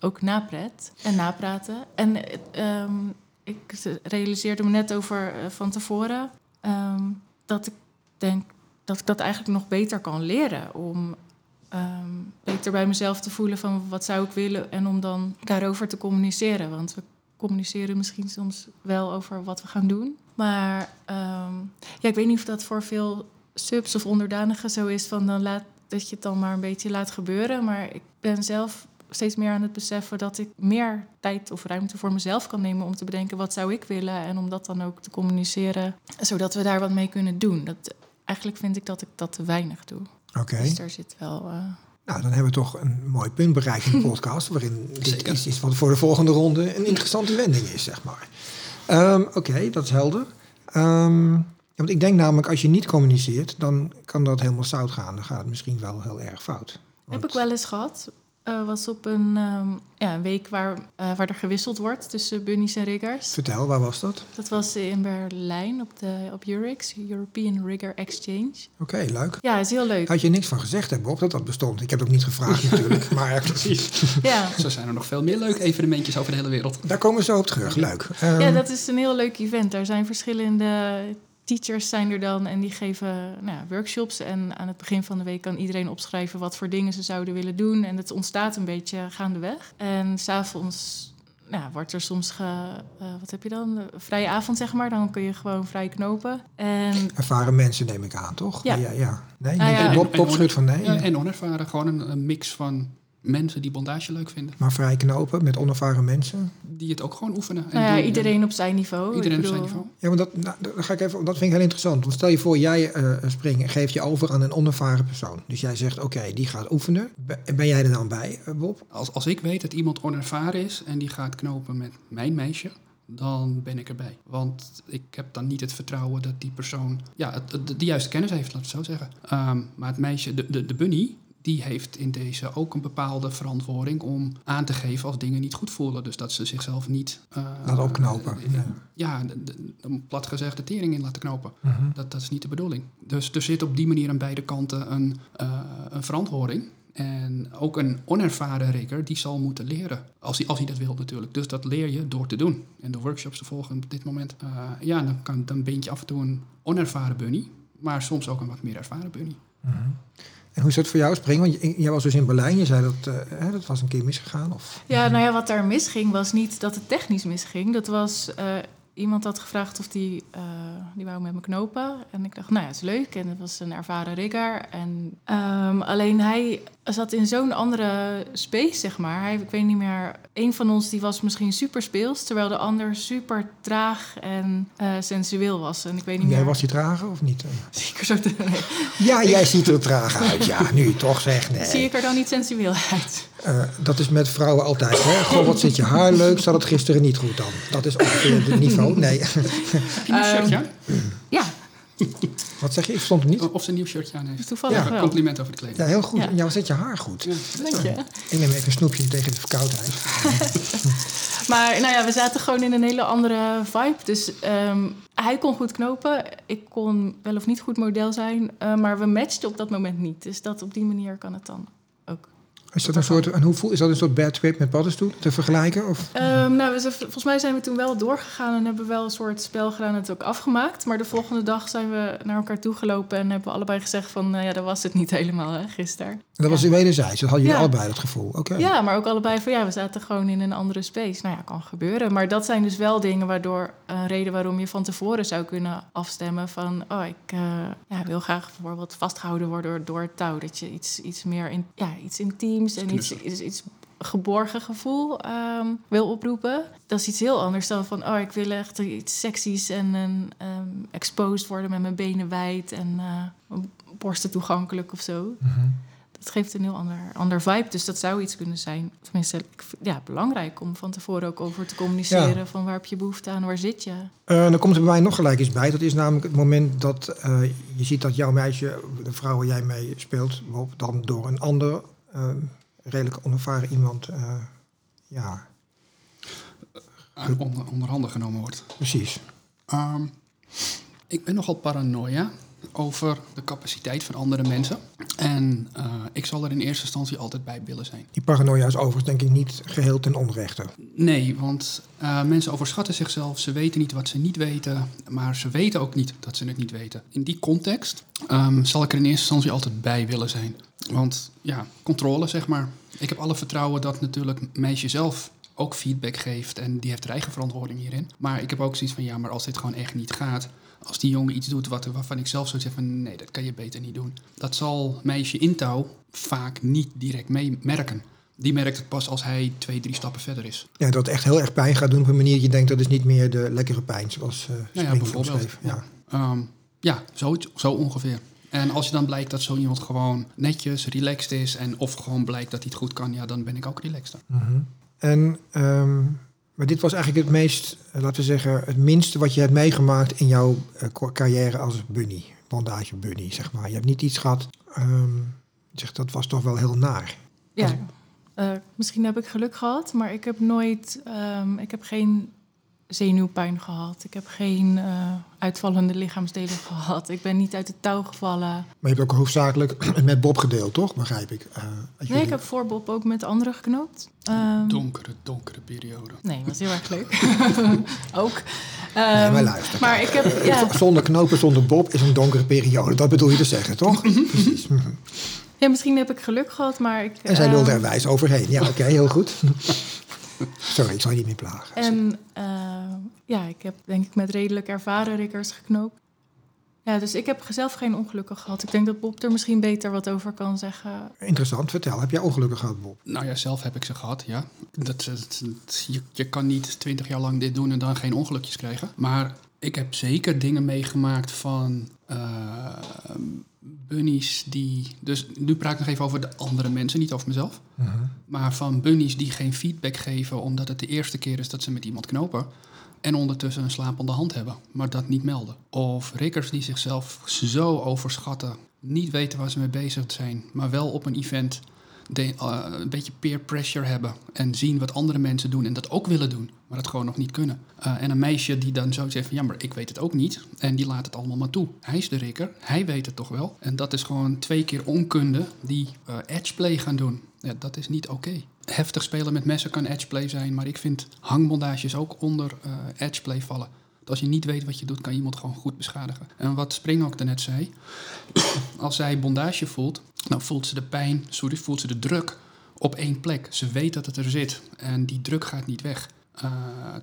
[SPEAKER 3] ook napret en napraten. En ehm, ik realiseerde me net over eh, van tevoren... ehm, dat ik denk dat ik dat eigenlijk nog beter kan leren. Om beter bij mezelf te voelen van wat zou ik willen en om dan daarover te communiceren. Want we communiceren misschien soms wel over wat we gaan doen. Maar ehm, ja, ik weet niet of dat voor veel subs of onderdanigen zo is van dan laat dat je het dan maar een beetje laat gebeuren. Maar ik ben zelf steeds meer aan het beseffen dat ik meer tijd of ruimte voor mezelf kan nemen om te bedenken wat zou ik willen en om dat dan ook te communiceren, zodat we daar wat mee kunnen doen. Dat, eigenlijk vind ik dat ik dat te weinig doe.
[SPEAKER 1] Oké.
[SPEAKER 3] Dus daar zit wel. eh,
[SPEAKER 1] Nou, dan hebben we toch een mooi punt bereikt in de podcast, waarin dit
[SPEAKER 2] Zeker.
[SPEAKER 1] iets is wat voor de volgende ronde een interessante wending is, zeg maar. Ehm, Oké, dat is helder. Ehm, want ik denk namelijk, als je niet communiceert, dan kan dat helemaal zout gaan. Dan gaat het misschien wel heel erg fout. Want-
[SPEAKER 3] Heb ik wel eens gehad. Eh, was op een, ehm, ja, een week waar, eh, waar er gewisseld wordt tussen bunnies en riggers.
[SPEAKER 1] Vertel, waar was dat?
[SPEAKER 3] Dat was in Berlijn op, de, op Eurix, European Rigger Exchange.
[SPEAKER 1] Oké, leuk.
[SPEAKER 3] Ja, is heel leuk.
[SPEAKER 1] Had je niks van gezegd, hè, Bob, dat dat bestond? Ik heb het ook niet gevraagd natuurlijk, maar
[SPEAKER 2] Precies.
[SPEAKER 3] Ja.
[SPEAKER 2] Zo zijn er nog veel meer leuke evenementjes over de hele wereld.
[SPEAKER 1] daar komen we zo op terug. Leuk. Ehm,
[SPEAKER 3] ja, dat is een heel leuk event. Daar zijn verschillende teachers zijn er dan en die geven nou ja, workshops. En aan het begin van de week kan iedereen opschrijven wat voor dingen ze zouden willen doen. En het ontstaat een beetje gaandeweg. En s'avonds nou, wordt er soms, ge, eh, wat heb je dan? Een vrije avond zeg maar. Dan kun je gewoon vrij knopen. En
[SPEAKER 1] Ervaren mensen neem ik aan, toch?
[SPEAKER 3] Ja.
[SPEAKER 1] ja, ja. Nee,
[SPEAKER 3] Nou
[SPEAKER 1] nee,
[SPEAKER 3] ja.
[SPEAKER 2] En-
[SPEAKER 1] van nee.
[SPEAKER 2] Ja, en onervaren, gewoon een, een mix van mensen die bondage leuk vinden.
[SPEAKER 1] Maar vrij knopen met onervaren mensen.
[SPEAKER 2] Die het ook gewoon oefenen. En
[SPEAKER 3] nou ja,
[SPEAKER 2] doen.
[SPEAKER 3] iedereen op zijn niveau.
[SPEAKER 2] Iedereen op zijn niveau.
[SPEAKER 1] Ja, maar dat, nou, dat, ga ik even, dat vind ik heel interessant. Want stel je voor, jij eh springt en geeft je over aan een onervaren persoon. Dus jij zegt, oké, die gaat oefenen. Ben, ben jij er dan bij, eh, Bob?
[SPEAKER 2] Als, als ik weet dat iemand onervaren is en die gaat knopen met mijn meisje, dan ben ik erbij. Want ik heb dan niet het vertrouwen dat die persoon ja, het, het- de juiste kennis heeft, laat ik het zo zeggen. Ehm, maar het meisje, de, de, de bunny, die heeft in deze ook een bepaalde verantwoording om aan te geven als dingen niet goed voelen. Dus dat ze zichzelf niet... eh,
[SPEAKER 1] Laat opknopen.
[SPEAKER 2] eh,
[SPEAKER 1] Ja.
[SPEAKER 2] ja, de, plat gezegd de tering in laten knopen.
[SPEAKER 1] Mhm.
[SPEAKER 2] Dat, dat is niet de bedoeling. Dus er zit op die manier aan beide kanten een, eh, een verantwoording. En ook een onervaren rigger, die zal moeten leren. Als hij, als hij dat wil natuurlijk. Dus dat leer je door te doen. En de workshops te volgen op dit moment. ja, dan, kan, dan ben je af en toe een onervaren bunny. Maar soms ook een wat meer ervaren bunny.
[SPEAKER 1] Mhm. En hoe is dat voor jou, Spring? Want jij was dus in Berlijn. Je zei dat hè, dat was een keer misgegaan. Of?
[SPEAKER 3] Ja, nou ja, wat daar misging was niet dat het technisch misging. Dat was, eh, iemand had gevraagd of die, eh, die wou met me knopen. En ik dacht, nou ja, is leuk. En dat was een ervaren rigger. En, ehm, alleen hij zat in zo'n andere space, zeg maar. Hij, ik weet niet meer, een van ons die was misschien super speels... terwijl de ander super traag en eh, sensueel was. En ik weet niet
[SPEAKER 1] Jij
[SPEAKER 3] meer...
[SPEAKER 1] was die trager of niet?
[SPEAKER 3] Zie ik er zo te- nee.
[SPEAKER 1] Ja, jij ziet er traag uit. Ja, nu toch zeg. Nee.
[SPEAKER 3] Zie ik er dan niet sensueel uit?
[SPEAKER 1] Eh, dat is met vrouwen altijd. Hè? Goh, wat zit je haar leuk? Zat het gisteren niet goed dan? Dat is ongeveer het niveau. Nee.
[SPEAKER 2] Heb je een
[SPEAKER 3] Ehm,
[SPEAKER 2] shirtje?
[SPEAKER 3] Ja,
[SPEAKER 1] Wat zeg je? Ik stond niet.
[SPEAKER 2] Of ze een nieuw shirtje aan heeft.
[SPEAKER 3] toevallig
[SPEAKER 2] Ja,
[SPEAKER 3] wel.
[SPEAKER 2] compliment over de kleding.
[SPEAKER 1] Ja, heel goed.
[SPEAKER 3] Ja.
[SPEAKER 1] En jou zit je haar goed.
[SPEAKER 2] Ja.
[SPEAKER 3] Dank je.
[SPEAKER 1] Ik neem even een snoepje tegen de verkoudheid.
[SPEAKER 3] Maar nou ja, we zaten gewoon in een hele andere vibe. Dus ehm, hij kon goed knopen. Ik kon wel of niet goed model zijn. eh, maar we matchten op dat moment niet. Dus dat op die manier kan het dan ook.
[SPEAKER 1] Is dat een soort, en hoe voel, is dat een soort bad trip met paddenstoel te vergelijken? Of?
[SPEAKER 3] Ehm, nou, we volgens mij zijn we toen wel doorgegaan en hebben wel een soort spel gedaan en het ook afgemaakt. Maar de volgende dag zijn we naar elkaar toegelopen en hebben we allebei gezegd van, nou ja, dat was het niet helemaal hè, gisteren.
[SPEAKER 1] Dat was
[SPEAKER 3] Ja.
[SPEAKER 1] wederzijds, dat hadden jullie
[SPEAKER 3] Ja.
[SPEAKER 1] allebei dat gevoel. Oké.
[SPEAKER 3] Ja, maar ook allebei van, ja, we zaten gewoon in een andere space. Nou ja, kan gebeuren. Maar dat zijn dus wel dingen waardoor, een reden waarom je van tevoren zou kunnen afstemmen van, oh, ik eh, ja, wil graag bijvoorbeeld vastgehouden worden door, door het touw. Dat je iets, iets meer, in, ja, iets intiems en iets, iets, iets geborgen gevoel ehm, wil oproepen. Dat is iets heel anders dan van, oh, ik wil echt iets seksies en, ehm, exposed worden met mijn benen wijd en eh, mijn borsten toegankelijk of zo.
[SPEAKER 1] Mhm.
[SPEAKER 3] Dat geeft een heel ander, ander vibe. Dus dat zou iets kunnen zijn. Tenminste, ja, belangrijk om van tevoren ook over te communiceren. Van waar heb je behoefte aan, waar zit je?
[SPEAKER 1] Eh, dan komt er bij mij nog gelijk iets bij. Dat is namelijk het moment dat eh, je ziet dat jouw meisje, de vrouw waar jij mee speelt, dan door een ander redelijk onervaren iemand, eh, ja,
[SPEAKER 2] aan onder, onder handen genomen wordt.
[SPEAKER 1] precies.
[SPEAKER 2] Ehm, ik ben nogal paranoia over de capaciteit van andere mensen. En eh, ik zal er in eerste instantie altijd bij willen zijn.
[SPEAKER 1] Die paranoia is overigens denk ik niet geheel ten onrechte.
[SPEAKER 2] Nee, want eh, mensen overschatten zichzelf. Ze weten niet wat ze niet weten. Maar ze weten ook niet dat ze het niet weten. In die context ehm, zal ik er in eerste instantie altijd bij willen zijn. Want ja, controle zeg maar. Ik heb alle vertrouwen dat natuurlijk meisje zelf ook feedback geeft. En die heeft haar eigen verantwoording hierin. Maar ik heb ook zoiets van ja, maar als dit gewoon echt niet gaat. Als die jongen iets doet wat, waarvan ik zelf zou zeggen van nee, dat kan je beter niet doen. Dat zal meisje in touw vaak niet direct meemerken. Die merkt het pas als hij twee, drie stappen verder is.
[SPEAKER 1] Ja, dat echt heel erg pijn gaat doen op een manier dat je denkt dat is niet meer de lekkere pijn zoals uh,
[SPEAKER 2] Nou ja, bijvoorbeeld.
[SPEAKER 1] Ja,
[SPEAKER 2] ja. Um, ja zo, zo ongeveer. En als je dan blijkt dat zo iemand gewoon netjes, relaxed is... en of gewoon blijkt dat hij het goed kan, ja, dan ben ik ook relaxed.
[SPEAKER 1] Mm -hmm. En, um, maar dit was eigenlijk het meest, laten we zeggen... het minste wat je hebt meegemaakt in jouw uh, carrière als bunny. Bondage bunny, zeg maar. Je hebt niet iets gehad... Um, zeg, dat was toch wel heel naar.
[SPEAKER 3] Ja, uh, misschien heb ik geluk gehad, maar ik heb nooit... Um, ik heb geen zenuwpijn gehad. Ik heb geen uh, uitvallende lichaamsdelen gehad. Ik ben niet uit de touw gevallen.
[SPEAKER 1] Maar je hebt ook hoofdzakelijk met Bob gedeeld, toch? Begrijp ik. Uh,
[SPEAKER 3] nee, ik heb voor Bob ook met anderen geknoopt. Um,
[SPEAKER 2] donkere, donkere periode.
[SPEAKER 3] Nee, was heel erg leuk. ook.
[SPEAKER 1] Um, nee, maar luister.
[SPEAKER 3] Maar ik heb, ja.
[SPEAKER 1] Zonder knopen, zonder Bob is een donkere periode. Dat bedoel je te zeggen, toch? Precies.
[SPEAKER 3] Ja, misschien heb ik geluk gehad, maar ik...
[SPEAKER 1] En zij lulde er wijs overheen. Ja, oké, okay, heel goed. Sorry, ik zal je niet meer plagen.
[SPEAKER 3] En uh, ja, ik heb denk ik met redelijk ervaren rikkers geknoopt. Ja, dus ik heb zelf geen ongelukken gehad. Ik denk dat Bob er misschien beter wat over kan zeggen.
[SPEAKER 1] Interessant, vertel. Heb jij ongelukken gehad, Bob?
[SPEAKER 2] Nou ja, zelf heb ik ze gehad, ja. Dat, dat, dat, je, je kan niet twintig jaar lang dit doen en dan geen ongelukjes krijgen. Maar ik heb zeker dingen meegemaakt van uh, bunnies die... Dus nu praat ik nog even over de andere mensen, niet over mezelf.
[SPEAKER 1] Mhm.
[SPEAKER 2] Uh -huh. Maar van bunnies die geen feedback geven omdat het de eerste keer is dat ze met iemand knopen. En ondertussen een slapende hand hebben, maar dat niet melden. Of rikkers die zichzelf zo overschatten, niet weten waar ze mee bezig zijn, maar wel op een event de, uh, een beetje peer pressure hebben. En zien wat andere mensen doen en dat ook willen doen, maar dat gewoon nog niet kunnen. Uh, en een meisje die dan zo zegt van ja, maar ik weet het ook niet. En die laat het allemaal maar toe. Hij is de rikker, hij weet het toch wel. En dat is gewoon twee keer onkunde die uh, edgeplay gaan doen. Ja, dat is niet oké. Heftig spelen met messen kan edgeplay zijn, maar ik vind hangmondages ook onder edgeplay vallen. Als je niet weet wat je doet, kan je iemand gewoon goed beschadigen. En wat Spring ook daarnet zei, als zij bondage voelt, dan voelt ze de pijn, sorry, voelt ze de druk op één plek. Ze weet dat het er zit en die druk gaat niet weg. Uh,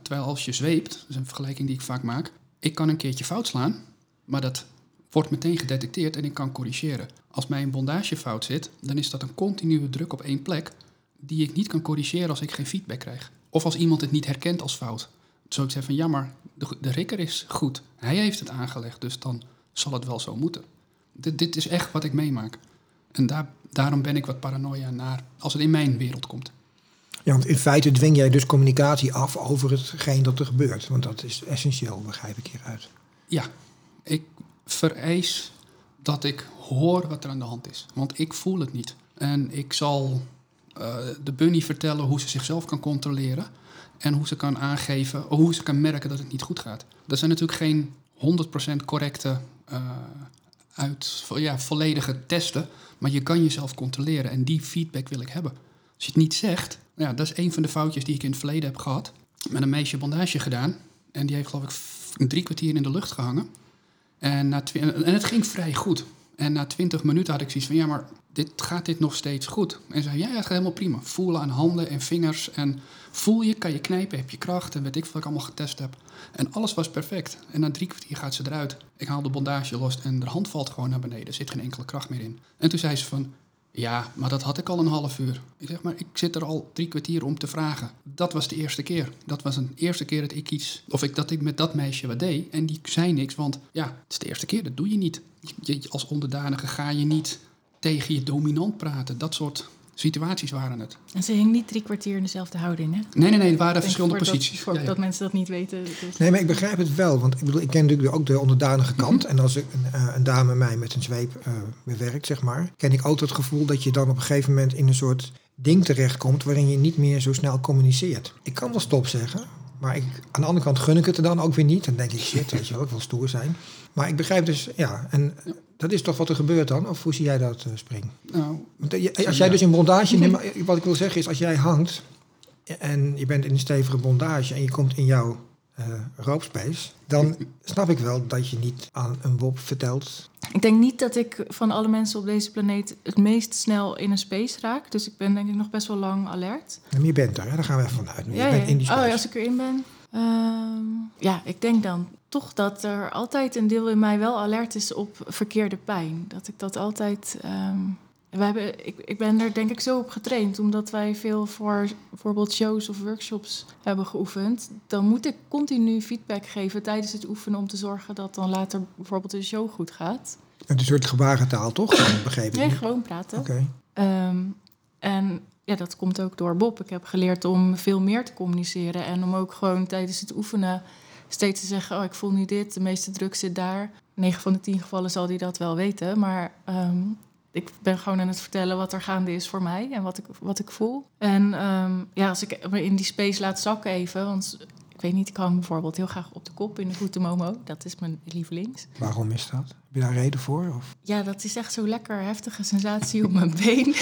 [SPEAKER 2] terwijl als je zweept, dat is een vergelijking die ik vaak maak, ik kan een keertje fout slaan, maar dat wordt meteen gedetecteerd en ik kan corrigeren. Als mijn bondage fout zit, dan is dat een continue druk op één plek die ik niet kan corrigeren als ik geen feedback krijg. Of als iemand het niet herkent als fout. Zo ik zeg van ja, maar de, de rikker is goed. Hij heeft het aangelegd, dus dan zal het wel zo moeten. Dit, dit is echt wat ik meemaak. En daar, daarom ben ik wat paranoia naar als het in mijn wereld komt.
[SPEAKER 1] Ja, want in feite dwing jij dus communicatie af over hetgeen dat er gebeurt. Want dat is essentieel, begrijp ik hieruit.
[SPEAKER 2] Ja, ik vereis dat ik hoor wat er aan de hand is. Want ik voel het niet. En ik zal uh, de bunny vertellen hoe ze zichzelf kan controleren. En hoe ze kan aangeven, of hoe ze kan merken dat het niet goed gaat. Dat zijn natuurlijk geen 100% correcte uh, uit ja, volledige testen. Maar je kan jezelf controleren en die feedback wil ik hebben. Als je het niet zegt, ja, dat is een van de foutjes die ik in het verleden heb gehad. Met een meisje bondage gedaan. En die heeft geloof ik drie kwartier in de lucht gehangen. En, na en het ging vrij goed. En na twintig minuten had ik zoiets van, ja, maar dit, gaat dit nog steeds goed? En ze zei, ja, het gaat helemaal prima. Voelen aan handen en vingers. En voel je, kan je knijpen, heb je kracht. En weet ik wat ik allemaal getest heb. En alles was perfect. En na drie kwartier gaat ze eruit. Ik haal de bondage los en de hand valt gewoon naar beneden. Er zit geen enkele kracht meer in. En toen zei ze van, ja, maar dat had ik al een half uur. Ik zeg, maar ik zit er al drie kwartier om te vragen. Dat was de eerste keer. Dat was een eerste keer dat ik iets, of ik, dat ik met dat meisje wat deed. En die zei niks, want ja, het is de eerste keer, dat doe je niet. Als onderdanige ga je niet tegen je dominant praten. Dat soort situaties waren het.
[SPEAKER 3] En ze hing niet drie kwartier in dezelfde houding, hè?
[SPEAKER 2] Nee, nee, nee, het waren
[SPEAKER 3] Ik
[SPEAKER 2] verschillende posities.
[SPEAKER 3] voor-
[SPEAKER 2] Ja, ja.
[SPEAKER 3] Dat mensen dat niet weten. dus-
[SPEAKER 1] Nee, maar ik begrijp het wel. Want ik bedoel, ik ken natuurlijk ook de onderdanige kant. En als ik een, eh, een dame mij met een zweep eh, bewerkt, zeg maar, ken ik altijd het gevoel dat je dan op een gegeven moment in een soort ding terechtkomt waarin je niet meer zo snel communiceert. Ik kan wel stop zeggen, maar ik, aan de andere kant gun ik het er dan ook weer niet. Dan denk ik, shit, weet je wel, ik wil stoer zijn. Maar ik begrijp dus, ja, en dat is toch wat er gebeurt dan? Of hoe zie jij dat, eh, Spring?
[SPEAKER 2] Nou,
[SPEAKER 1] Want, eh, als jij dus in bondage, nee, maar wat ik wil zeggen is, als jij hangt en je bent in een stevige bondage en je komt in jouw eh roopspace, dan snap ik wel dat je niet aan een WOP vertelt.
[SPEAKER 3] Ik denk niet dat ik van alle mensen op deze planeet het meest snel in een space raak. Dus ik ben denk ik nog best wel lang alert.
[SPEAKER 1] Maar je bent er, hè? daar gaan we even vanuit. Je
[SPEAKER 3] Ja,
[SPEAKER 1] bent
[SPEAKER 3] ja.
[SPEAKER 1] in die
[SPEAKER 3] Oh,
[SPEAKER 1] space.
[SPEAKER 3] ja, als ik erin ben. Ehm, ja, ik denk dan toch dat er altijd een deel in mij wel alert is op verkeerde pijn. Dat ik dat altijd. ehm, we hebben, ik, ik ben er denk ik zo op getraind, omdat wij veel voor bijvoorbeeld shows of workshops hebben geoefend. Dan moet ik continu feedback geven tijdens het oefenen om te zorgen dat dan later bijvoorbeeld de show goed gaat.
[SPEAKER 1] Het is een soort gebarentaal, toch? Ik.
[SPEAKER 3] Nee, gewoon praten.
[SPEAKER 1] Oké.
[SPEAKER 3] Ehm, en ja, dat komt ook door Bob. Ik heb geleerd om veel meer te communiceren en om ook gewoon tijdens het oefenen steeds te zeggen: Oh, ik voel nu dit, de meeste druk zit daar. 9 van de 10 gevallen zal hij dat wel weten, maar ehm, ik ben gewoon aan het vertellen wat er gaande is voor mij en wat ik, wat ik voel. En ehm, ja, als ik me in die space laat zakken even, want ik weet niet, ik hang bijvoorbeeld heel graag op de kop in de voeten Momo. Dat is mijn lievelings.
[SPEAKER 1] Waarom is dat? Heb je daar reden voor? Of?
[SPEAKER 3] Ja, dat is echt zo lekker heftige sensatie op mijn been.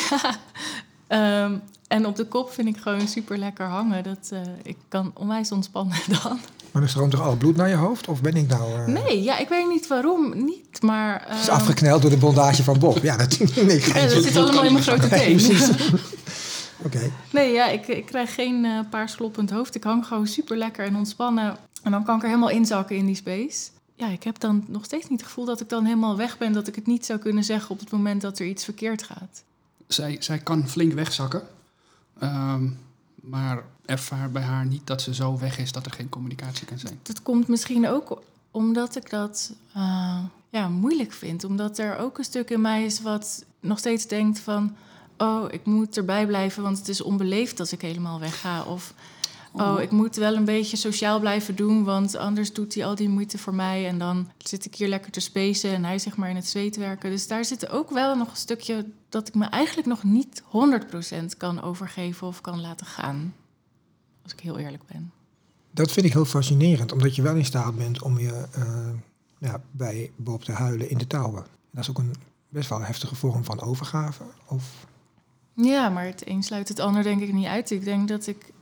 [SPEAKER 3] Ehm, en op de kop vind ik gewoon super lekker hangen. Dat, eh, ik kan onwijs ontspannen dan.
[SPEAKER 1] Maar dan stroomt toch al bloed naar je hoofd? Of ben ik nou... eh,
[SPEAKER 3] Nee, ja, ik weet niet waarom niet, maar...
[SPEAKER 1] Het is
[SPEAKER 3] ehm,
[SPEAKER 1] afgekneld door de bondage van Bob. Ja, dat, nee, ik
[SPEAKER 3] ja, dat zit allemaal in mijn grote
[SPEAKER 1] Nee,
[SPEAKER 3] teen.
[SPEAKER 1] precies. Oké.
[SPEAKER 3] Nee, ja, ik, ik krijg geen eh paarskloppend hoofd. Ik hang gewoon super lekker en ontspannen. En dan kan ik er helemaal inzakken in die space. Ja, ik heb dan nog steeds niet het gevoel dat ik dan helemaal weg ben. Dat ik het niet zou kunnen zeggen op het moment dat er iets verkeerd gaat.
[SPEAKER 2] zij, zij kan flink wegzakken. Ehm, maar ervaar bij haar niet dat ze zo weg is dat er geen communicatie kan zijn.
[SPEAKER 3] Dat komt misschien ook omdat ik dat eh, ja, moeilijk vind. Omdat er ook een stuk in mij is wat nog steeds denkt van... oh, ik moet erbij blijven, want het is onbeleefd als ik helemaal wegga. Of oh, ik moet wel een beetje sociaal blijven doen... want anders doet hij al die moeite voor mij... en dan zit ik hier lekker te spacen en hij zeg maar in het zweet werken. Dus daar zit ook wel nog een stukje dat ik me eigenlijk nog niet 100% kan overgeven of kan laten gaan. Als ik heel eerlijk ben.
[SPEAKER 1] Dat vind ik heel fascinerend, omdat je wel in staat bent om je eh, ja, bij Bob te huilen in de touwen. Dat is ook een best wel heftige vorm van overgave. Of,
[SPEAKER 3] Ja, maar het een sluit het ander denk ik niet uit. Ik denk dat ik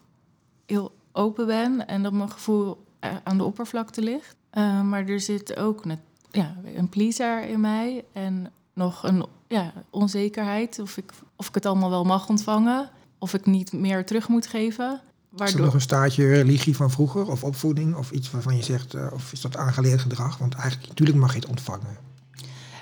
[SPEAKER 3] heel open ben en dat mijn gevoel eh, aan de oppervlakte ligt. Eh, maar er zit ook een, ja, een pleaser in mij en nog een ja, onzekerheid of ik, of ik het allemaal wel mag ontvangen. Of ik niet meer terug moet geven.
[SPEAKER 1] is er
[SPEAKER 3] Waardoor,
[SPEAKER 1] nog een staartje religie van vroeger of opvoeding of iets waarvan je zegt, eh, of is dat aangeleerd gedrag? Want eigenlijk, natuurlijk mag je het ontvangen.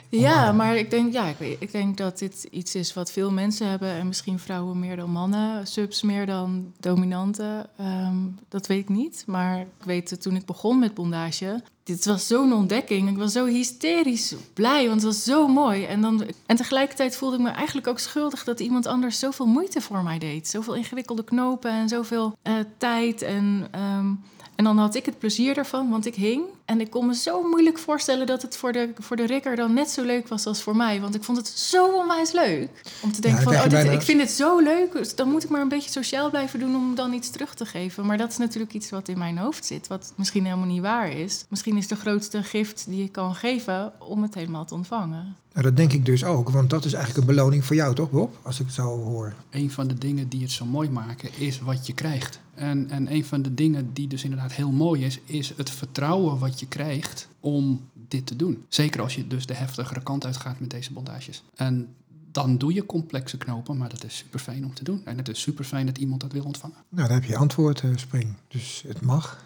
[SPEAKER 3] Ja,
[SPEAKER 1] Oh.
[SPEAKER 3] maar ik denk, ja, ik, weet, ik denk dat dit iets is wat veel mensen hebben. En misschien vrouwen meer dan mannen, subs meer dan dominanten. Ehm, dat weet ik niet. Maar ik weet dat toen ik begon met bondage. Dit was zo'n ontdekking. Ik was zo hysterisch blij, want het was zo mooi. En, dan, en tegelijkertijd voelde ik me eigenlijk ook schuldig dat iemand anders zoveel moeite voor mij deed. Zoveel ingewikkelde knopen en zoveel eh, tijd. En, ehm, en dan had ik het plezier ervan, want ik hing. En ik kon me zo moeilijk voorstellen dat het voor de, voor de rikker dan net zo leuk was als voor mij. Want ik vond het zo onwijs leuk. Om te denken van, oh, dit, ik vind het zo leuk. Dus dan moet ik maar een beetje sociaal blijven doen om dan iets terug te geven. Maar dat is natuurlijk iets wat in mijn hoofd zit. Wat misschien helemaal niet waar is. Misschien misschien is de grootste gift die je kan geven om het helemaal te ontvangen.
[SPEAKER 1] Nou, dat denk ik dus ook, want dat is eigenlijk een beloning voor jou, toch Bob? Als ik het zo hoor.
[SPEAKER 2] Een van de dingen die het zo mooi maken is wat je krijgt. En, en een van de dingen die dus inderdaad heel mooi is, is het vertrouwen wat je krijgt om dit te doen. Zeker als je dus de heftigere kant uitgaat met deze bondages. En dan doe je complexe knopen, maar dat is super fijn om te doen. En het is super fijn dat iemand dat wil ontvangen.
[SPEAKER 1] Nou, daar heb je antwoord, eh, Spring. Dus het mag.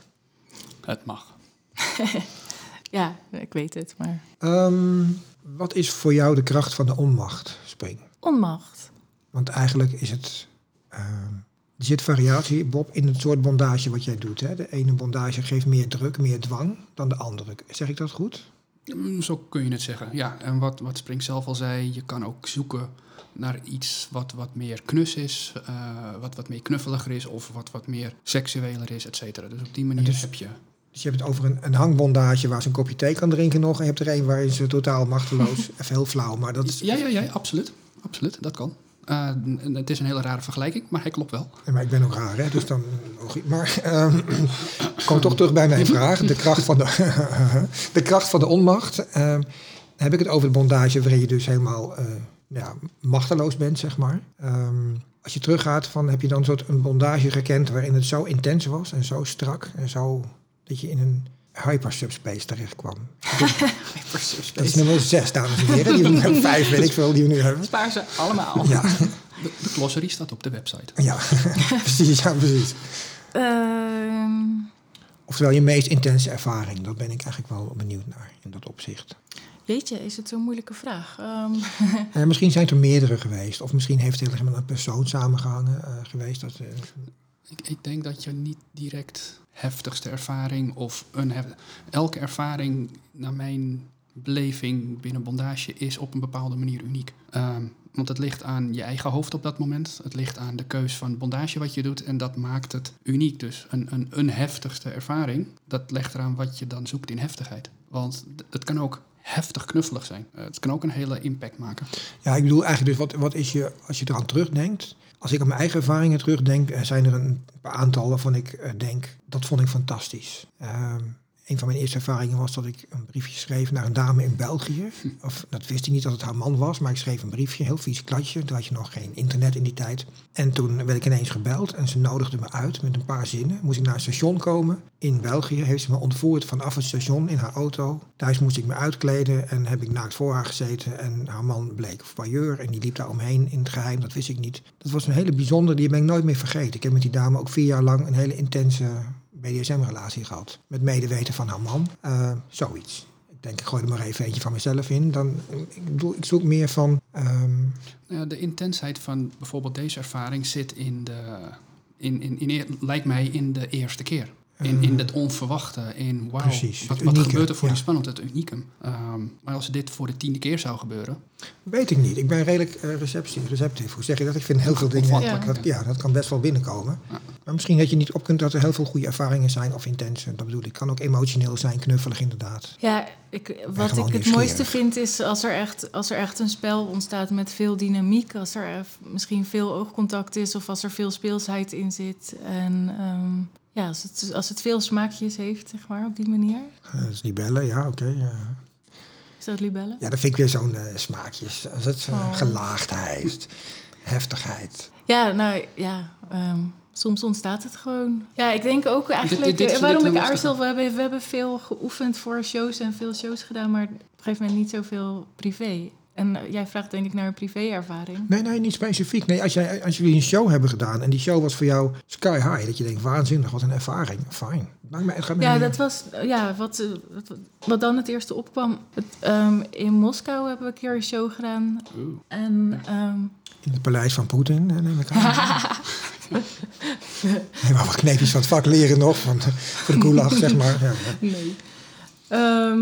[SPEAKER 2] Het mag.
[SPEAKER 3] Ja, ik weet het, maar
[SPEAKER 1] Ehm, wat is voor jou de kracht van de onmacht, Spring?
[SPEAKER 3] onmacht.
[SPEAKER 1] Want eigenlijk is het. ehm, er zit variatie, Bob, in het soort bondage wat jij doet. Hè? De ene bondage geeft meer druk, meer dwang dan de andere. Zeg ik dat goed?
[SPEAKER 2] Mm, Zo kun je het zeggen. Ja, en wat, wat Spring zelf al zei, je kan ook zoeken naar iets wat, wat meer knus is, eh, wat wat meer knuffeliger is of wat wat meer seksueler is, et cetera. Dus op die manier
[SPEAKER 1] dus-
[SPEAKER 2] heb je...
[SPEAKER 1] Dus je hebt het over een, een hangbondage waar ze een kopje thee kan drinken nog. En je hebt er een waarin ze totaal machteloos, even heel flauw, maar dat is...
[SPEAKER 2] Ja, ja, ja, absoluut. Absoluut, dat kan. Eh, het is een hele rare vergelijking, maar hij klopt wel.
[SPEAKER 1] Maar ik ben ook raar, hè? dus dan... Maar ehm, kom toch terug bij mijn vraag. De kracht van de, de, kracht van de onmacht. Ehm, heb ik het over de bondage waarin je dus helemaal eh, ja, machteloos bent, zeg maar. Ehm, als je teruggaat, van, heb je dan een soort bondage gekend waarin het zo intens was en zo strak en zo dat je in een hypersubspace terecht kwam. Dat is nummer zes, dames en heren. Die we nu vijf, weet ik veel, die we nu hebben.
[SPEAKER 3] Spaar ze allemaal.
[SPEAKER 1] Ja,
[SPEAKER 2] De, de glosserie staat op de website.
[SPEAKER 1] ja. precies, ja, precies.
[SPEAKER 3] Ehm,
[SPEAKER 1] Oftewel je meest intense ervaring. Dat ben ik eigenlijk wel benieuwd naar in dat opzicht.
[SPEAKER 3] jeetje, is het zo'n moeilijke vraag? Ehm,
[SPEAKER 1] Eh, misschien zijn er meerdere geweest. Of misschien heeft het helemaal een persoon samengehangen eh, geweest. Dat, eh,
[SPEAKER 2] Ik, ik denk dat je niet direct heftigste ervaring of een elke ervaring naar mijn beleving binnen bondage is op een bepaalde manier uniek. Ehm, want het ligt aan je eigen hoofd op dat moment. Het ligt aan de keus van bondage wat je doet. En dat maakt het uniek. Dus een, een, een heftigste ervaring, dat legt eraan wat je dan zoekt in heftigheid. Want het kan ook heftig knuffelig zijn. Eh, het kan ook een hele impact maken.
[SPEAKER 1] ja, ik bedoel eigenlijk dus, wat, wat is je, als je eraan terugdenkt. Als ik aan mijn eigen ervaringen terugdenk, eh, zijn er een paar aantal waarvan ik eh, denk, dat vond ik fantastisch. Ehm, een van mijn eerste ervaringen was dat ik een briefje schreef naar een dame in België. Of dat wist ik niet dat het haar man was, maar ik schreef een briefje, heel vies kladje. Toen had je nog geen internet in die tijd. En toen werd ik ineens gebeld en ze nodigde me uit met een paar zinnen. Moest ik naar een station komen. In België heeft ze me ontvoerd vanaf het station in haar auto. Thuis moest ik me uitkleden en heb ik naakt voor haar gezeten. En haar man bleek voyeur en die liep daar omheen in het geheim. Dat wist ik niet. Dat was een hele bijzondere, die ben ik nooit meer vergeten. Ik heb met die dame ook vier jaar lang een hele intense BDSM-relatie gehad. Met medeweten van haar man. Eh, zoiets. Ik denk, ik gooi er maar even eentje van mezelf in. Dan, ik bedoel, ik zoek meer van... ehm,
[SPEAKER 2] Ja, de intensheid van bijvoorbeeld deze ervaring zit in de, in, in, in, lijkt mij in de eerste keer. In, in het onverwachte, in wauw,
[SPEAKER 1] Precies,
[SPEAKER 2] wat, wat gebeurt er voor
[SPEAKER 1] ja.
[SPEAKER 2] die spannend, het unicum. Ehm, maar als dit voor de tiende keer zou gebeuren,
[SPEAKER 1] Weet ik niet. Ik ben redelijk eh, receptief, receptief. Hoe zeg je dat? Ik vind heel veel dingen...
[SPEAKER 2] Opvattelijk,
[SPEAKER 1] dat, ja, dat kan best wel binnenkomen.
[SPEAKER 2] Ja.
[SPEAKER 1] Maar misschien dat je niet op kunt dat er heel veel goede ervaringen zijn of intense. Dat bedoel ik. kan ook emotioneel zijn, knuffelig inderdaad.
[SPEAKER 3] Ja, ik, wat ik het mooiste vind is als er, echt, als er echt een spel ontstaat met veel dynamiek. Als er eh, misschien veel oogcontact is of als er veel speelsheid in zit. En ehm, ja, als het, als het veel smaakjes heeft, zeg maar, op die manier.
[SPEAKER 1] Eh, dat is niet bellen, ja, oké. ja.
[SPEAKER 3] Is dat libellen?
[SPEAKER 1] Ja, dat vind ik weer zo'n eh, smaakjes. Als het eh,
[SPEAKER 3] Oh.
[SPEAKER 1] gelaagdheid, heftigheid.
[SPEAKER 3] Ja, nou ja, ehm, soms ontstaat het gewoon. Ja, ik denk ook eigenlijk,
[SPEAKER 2] dit- dit
[SPEAKER 3] waarom ik aarzel, we hebben, we hebben veel geoefend voor shows en veel shows gedaan, maar op een gegeven moment niet zoveel privé. En eh, jij vraagt denk ik naar een privé-ervaring.
[SPEAKER 1] Nee, nee, niet specifiek. Nee, als, jij, als jullie een show hebben gedaan en die show was voor jou sky high. Dat je denkt, waanzinnig, wat een ervaring. Fijn.
[SPEAKER 3] Ja, dat was ja, wat, eh, wat, wat dan het eerste opkwam. Het, ehm, in Moskou hebben we een keer een show gedaan. En ehm,
[SPEAKER 1] In het paleis van Poetin, eh, neem ik aan. nee, maar wat kneepjes van het vak leren nog. Van, voor de gulag, zeg maar. Ja, ja.
[SPEAKER 3] nee. Ehm,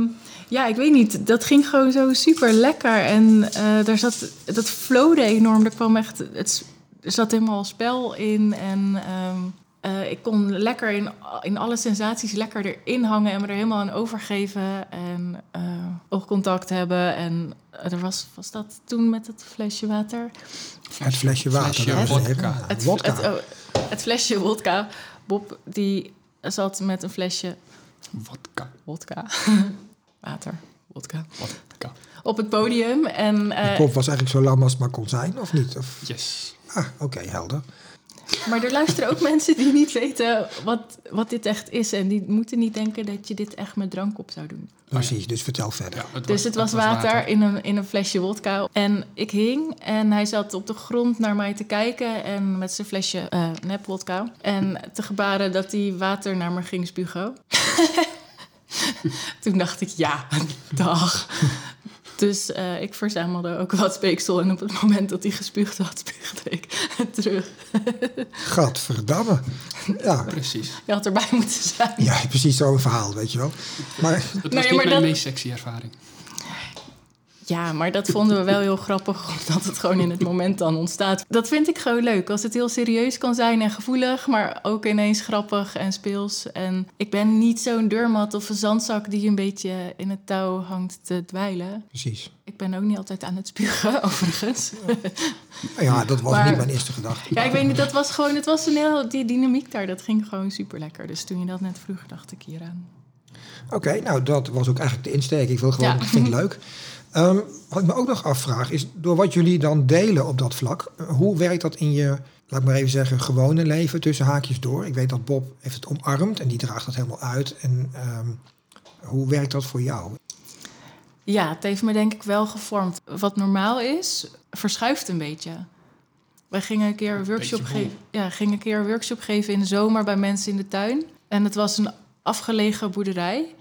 [SPEAKER 3] ja, ik weet niet. Dat ging gewoon zo super lekker. En eh, daar zat, dat flowde enorm. Er kwam echt, het, er zat helemaal spel in. En ehm, eh, ik kon lekker in, in alle sensaties lekker erin hangen en me er helemaal aan overgeven. En eh, oogcontact hebben. En er was, was dat toen met het flesje water?
[SPEAKER 1] Het flesje water.
[SPEAKER 2] Flesje
[SPEAKER 1] heren.
[SPEAKER 2] wodka.
[SPEAKER 3] Het,
[SPEAKER 1] Wodka.
[SPEAKER 3] het, oh, het flesje wodka. Bob die zat met een flesje
[SPEAKER 2] Wodka.
[SPEAKER 3] Wodka. Water. Wodka.
[SPEAKER 2] Wodka.
[SPEAKER 3] Op het podium. En,
[SPEAKER 1] De
[SPEAKER 3] eh,
[SPEAKER 1] kop was eigenlijk zo lam als het maar kon zijn, of niet? Of,
[SPEAKER 2] Yes.
[SPEAKER 1] ah, oké, helder.
[SPEAKER 3] maar er luisteren ook mensen die niet weten wat, wat dit echt is. En die moeten niet denken dat je dit echt met drank op zou doen.
[SPEAKER 1] Precies, dus vertel verder.
[SPEAKER 2] Ja, het
[SPEAKER 3] Dus het was water, In, een, in een flesje wodka. En ik hing en hij zat op de grond naar mij te kijken. En met zijn flesje eh nep wodka. En te gebaren dat hij water naar me ging spugen. Toen dacht ik, ja, dag. Dus eh, ik verzamelde ook wat speeksel. En op het moment dat hij gespuugd had, spuugde ik terug.
[SPEAKER 1] Gadverdamme. Ja,
[SPEAKER 2] Precies.
[SPEAKER 3] Je had erbij moeten zijn.
[SPEAKER 1] ja, precies zo'n verhaal, weet je wel. Maar
[SPEAKER 2] Het was
[SPEAKER 3] Nee,
[SPEAKER 2] niet
[SPEAKER 3] maar
[SPEAKER 2] mijn
[SPEAKER 3] dat-
[SPEAKER 2] meest sexy ervaring.
[SPEAKER 3] Ja, maar dat vonden we wel heel grappig, omdat het gewoon in het moment dan ontstaat. Dat vind ik gewoon leuk, als het heel serieus kan zijn en gevoelig, maar ook ineens grappig en speels. En ik ben niet zo'n deurmat of een zandzak die een beetje in het touw hangt te dweilen.
[SPEAKER 1] precies.
[SPEAKER 3] Ik ben ook niet altijd aan het spugen, overigens.
[SPEAKER 1] Ja, dat was
[SPEAKER 3] Maar-
[SPEAKER 1] niet mijn eerste gedachte.
[SPEAKER 3] Ja, ik weet niet, dat was gewoon, het was een heel, die dynamiek daar, dat ging gewoon super lekker. Dus toen je dat net vroeg, dacht ik hieraan.
[SPEAKER 1] Oké, nou dat was ook eigenlijk de insteek. Ik wil gewoon,
[SPEAKER 3] Ja.
[SPEAKER 1] ik vind het leuk. Ehm, wat ik me ook nog afvraag is, door wat jullie dan delen op dat vlak, eh, hoe werkt dat in je, laat ik maar even zeggen, gewone leven tussen haakjes door? Ik weet dat Bob heeft het omarmd en die draagt dat helemaal uit. En ehm, hoe werkt dat voor jou?
[SPEAKER 3] Ja, het heeft me denk ik wel gevormd. Wat normaal is, verschuift een beetje. Wij gingen een keer een workshop, geven, ja, gingen een keer een workshop geven in de zomer bij mensen in de tuin. En het was een afgelegen boerderij.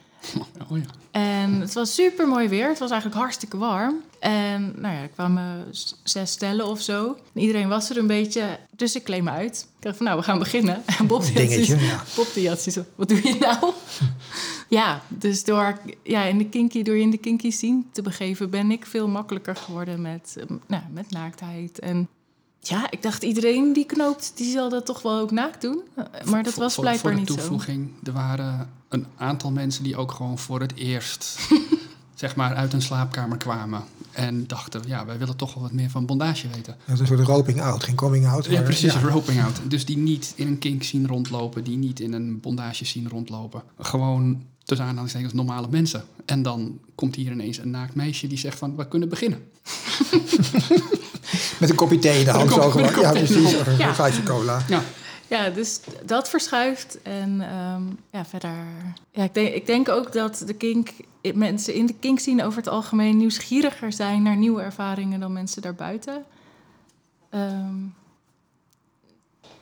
[SPEAKER 2] Oh ja.
[SPEAKER 3] En het was super mooi weer. Het was eigenlijk hartstikke warm. En nou ja, er kwamen zes stellen of zo. En iedereen was er een beetje. Dus ik kleed me uit. Ik dacht van nou, we gaan beginnen. En Bob die had
[SPEAKER 1] Dingetje, ja.
[SPEAKER 3] Bob die had zoiets van, wat doe je nou? ja, dus door, ja, in de kinky, door je in de kinky scene te begeven... ben ik veel makkelijker geworden met, eh, nou, met naaktheid. En ja, ik dacht iedereen die knoopt, die zal dat toch wel ook naakt doen. Maar dat
[SPEAKER 2] Voor-
[SPEAKER 3] was
[SPEAKER 2] voor-
[SPEAKER 3] blijkbaar
[SPEAKER 2] voor de
[SPEAKER 3] niet zo.
[SPEAKER 2] toevoeging, er waren een aantal mensen die ook gewoon voor het eerst zeg maar uit een slaapkamer kwamen. En dachten, ja, wij willen toch wel wat meer van bondage weten.
[SPEAKER 1] Dat is een soort roping out, geen coming out.
[SPEAKER 2] Ja, precies,
[SPEAKER 1] ja.
[SPEAKER 2] een roping out. Dus die niet in een kink zien rondlopen, die niet in een bondage zien rondlopen. Gewoon tussen aanhalingstekens normale mensen. En dan komt hier ineens een naakt meisje die zegt van, we kunnen beginnen.
[SPEAKER 1] Met een kopje thee in de hand. Zo gewoon. Ja, precies. Een cola.
[SPEAKER 2] Ja,
[SPEAKER 3] Ja, dus dat verschuift. En ehm, ja, verder. Ja, ik, denk, ik denk ook dat de kink, mensen in de kink zien over het algemeen nieuwsgieriger zijn naar nieuwe ervaringen dan mensen daarbuiten. Ehm,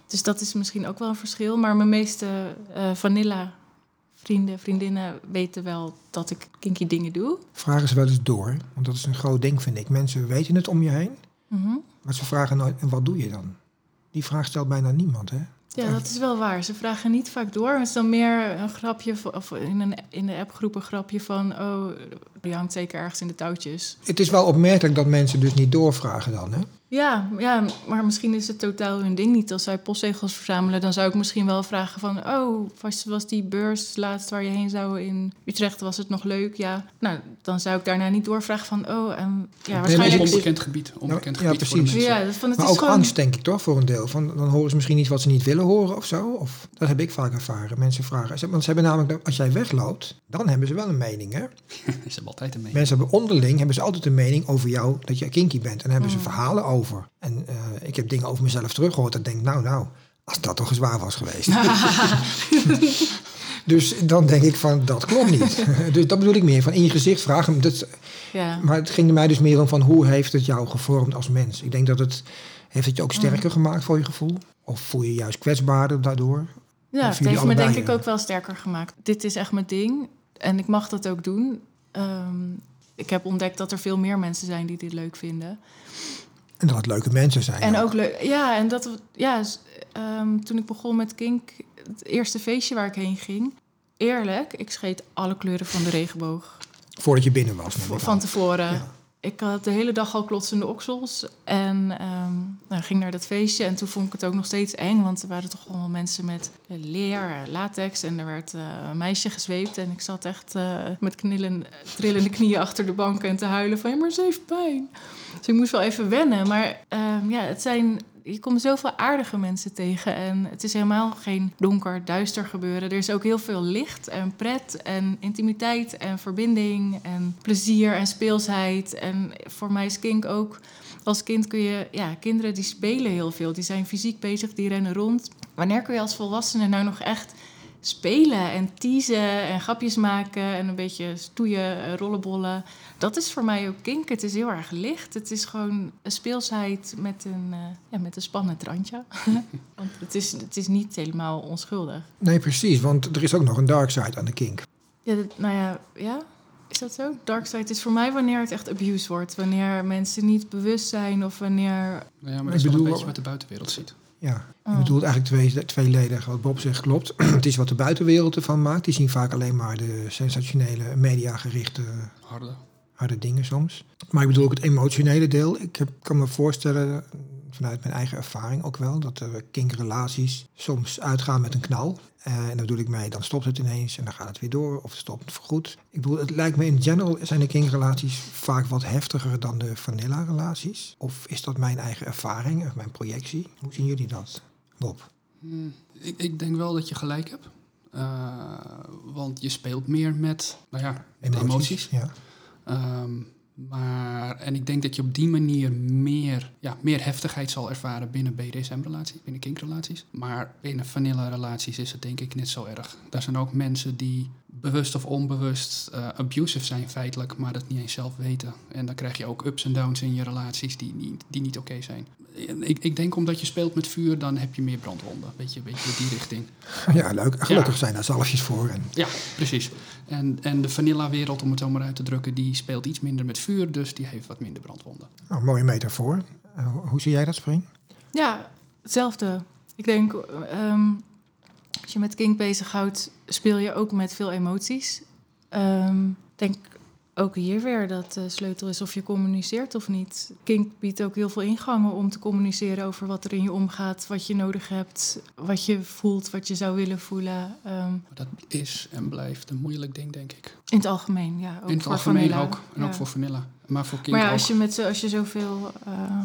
[SPEAKER 3] dus dat is misschien ook wel een verschil. Maar mijn meeste eh, vanilla vrienden, vriendinnen weten wel dat ik kinky dingen doe.
[SPEAKER 1] Vragen ze wel eens door, want dat is een groot ding, vind ik. Mensen weten het om je heen,
[SPEAKER 3] Mhm.
[SPEAKER 1] maar ze vragen nooit, en wat doe je dan? Die vraag stelt bijna niemand, hè?
[SPEAKER 3] Ja, dat is wel waar. Ze vragen niet vaak door. Het is dan meer een grapje, of in, een, in de appgroep een grapje van... oh, die hangt zeker ergens in de touwtjes.
[SPEAKER 1] Het is wel opmerkelijk dat mensen dus niet doorvragen dan, hè?
[SPEAKER 3] Ja, ja, maar misschien is het totaal hun ding niet. Als zij postzegels verzamelen, dan zou ik misschien wel vragen van... oh, was, was die beurs laatst waar je heen zou in Utrecht, was het nog leuk? Ja, nou, dan zou ik daarna niet doorvragen van... oh, en ja, waarschijnlijk...
[SPEAKER 1] is-
[SPEAKER 2] onbekend gebied. Onbekend
[SPEAKER 1] Ja,
[SPEAKER 2] gebied voor de
[SPEAKER 1] precies.
[SPEAKER 2] mensen.
[SPEAKER 3] ja, dat- van, het
[SPEAKER 1] Maar
[SPEAKER 3] is
[SPEAKER 1] ook
[SPEAKER 3] gewoon...
[SPEAKER 1] angst, denk ik toch, voor een deel. Van, dan horen ze misschien niet wat ze niet willen horen of zo. Of, dat heb ik vaak ervaren. Mensen vragen. ze- Want ze hebben namelijk, als jij wegloopt, dan hebben ze wel een mening, hè?
[SPEAKER 2] Ze hebben altijd een mening.
[SPEAKER 1] Mensen hebben onderling hebben ze altijd een mening over jou dat je kinky bent. En daar hebben ze
[SPEAKER 3] Mm.
[SPEAKER 1] verhalen over. En eh, ik heb dingen over mezelf teruggehoord. Dat ik denk, nou, nou, als dat toch eens waar was geweest. dus dan denk ik van, dat klopt niet. dus dat bedoel ik meer van in je gezicht vragen. Dat,
[SPEAKER 3] Ja.
[SPEAKER 1] maar het ging mij dus meer om van hoe heeft het jou gevormd als mens? Ik denk dat het heeft het je ook sterker gemaakt voor je gevoel. Of voel je je juist kwetsbaarder daardoor?
[SPEAKER 3] Ja, het heeft me denk ik
[SPEAKER 1] ja.
[SPEAKER 3] ook wel sterker gemaakt. Dit is echt mijn ding en ik mag dat ook doen. Ehm, ik heb ontdekt dat er veel meer mensen zijn die dit leuk vinden.
[SPEAKER 1] En dat het leuke mensen zijn.
[SPEAKER 3] En
[SPEAKER 1] ook.
[SPEAKER 3] ook leuk, ja, en dat, ja, ehm, toen ik begon met Kink, het eerste feestje waar ik heen ging, eerlijk, ik scheet alle kleuren van de regenboog
[SPEAKER 1] Voordat je binnen was.
[SPEAKER 3] van tevoren.
[SPEAKER 1] Ja.
[SPEAKER 3] Ik had de hele dag al klotsende oksels en ehm, nou, ging naar dat feestje. En toen vond ik het ook nog steeds eng, want er waren toch allemaal mensen met leer, latex. En er werd eh, een meisje gezweept. En ik zat echt eh, met knillen, trillende knieën achter de bank en te huilen van... ja, maar ze heeft pijn. Dus ik moest wel even wennen. Maar ehm, ja, het zijn je komt zoveel aardige mensen tegen. En het is helemaal geen donker, duister gebeuren. Er is ook heel veel licht en pret en intimiteit en verbinding en plezier en speelsheid. En voor mij is kink ook... Als kind kun je... Ja, kinderen die spelen heel veel. Die zijn fysiek bezig, die rennen rond. Wanneer kun je als volwassene nou nog echt spelen en teasen en grapjes maken en een beetje stoeien, eh, rollenbollen. Dat is voor mij ook kink. Het is heel erg licht. Het is gewoon een speelsheid met een, uh, ja, met een spannend randje. want het is, het is niet helemaal onschuldig.
[SPEAKER 1] Nee, precies. Want er is ook nog een dark side aan de kink.
[SPEAKER 3] Ja, dat, nou ja, ja. Is dat zo? Dark side is voor mij wanneer het echt abuse wordt. Wanneer mensen niet bewust zijn of wanneer...
[SPEAKER 2] Nou ja, maar dat is wel een beetje wat de buitenwereld ziet.
[SPEAKER 1] Ja, je oh. bedoelt eigenlijk twee, tweeledig. Wat Bob zegt klopt. het is wat de buitenwereld ervan maakt. Die zien vaak alleen maar de sensationele, mediagerichte...
[SPEAKER 2] Harde.
[SPEAKER 1] Harde dingen soms. Maar ik bedoel ook het emotionele deel. Ik heb, kan me voorstellen, vanuit mijn eigen ervaring ook wel, dat er kinkrelaties soms uitgaan met een knal. Uh, en dan bedoel ik mij, dan stopt het ineens en dan gaat het weer door of het stopt voorgoed. Ik bedoel, het lijkt me in general zijn de kinkrelaties vaak wat heftiger dan de vanilla-relaties. Of is dat mijn eigen ervaring of mijn projectie? Hoe zien jullie dat, Bob?
[SPEAKER 2] Hmm, ik, ik, denk wel dat je gelijk hebt. Uh, want je speelt meer met, nou ja, emoties. emoties.
[SPEAKER 1] Ja.
[SPEAKER 2] Um, maar, en ik denk dat je op die manier meer, ja, meer heftigheid zal ervaren binnen BDSM-relaties, binnen kinkrelaties. Maar binnen vanilla-relaties is het denk ik net zo erg. Daar zijn ook mensen die bewust of onbewust uh, abusive zijn feitelijk, maar dat niet eens zelf weten. En dan krijg je ook ups en downs in je relaties die niet, die niet oké zijn. Ik, ik denk omdat je speelt met vuur, dan heb je meer brandwonden. Beetje, beetje die richting.
[SPEAKER 1] Ja, leuk. Gelukkig zijn daar zalfjes voor. En...
[SPEAKER 2] Ja, precies. En, en de vanilla-wereld, om het zo maar uit te drukken, die speelt iets minder met vuur, dus die heeft wat minder brandwonden.
[SPEAKER 1] Oh, mooie metafoor. Uh, hoe zie jij dat, Spring?
[SPEAKER 3] Ja, hetzelfde. Ik denk, um, als je met kink bezighoudt, speel je ook met veel emoties. Um, ik denk ook hier weer dat de sleutel is of je communiceert of niet. Kink biedt ook heel veel ingangen om te communiceren over wat er in je omgaat, wat je nodig hebt, wat je voelt, wat je zou willen voelen.
[SPEAKER 2] Um, dat is en blijft een moeilijk ding, denk ik.
[SPEAKER 3] In het algemeen, ja.
[SPEAKER 2] Ook in het algemeen ook. En ook voor vanilla. Maar voor kink
[SPEAKER 3] Maar ja,
[SPEAKER 2] als
[SPEAKER 3] je, met zo, als je zoveel... Uh,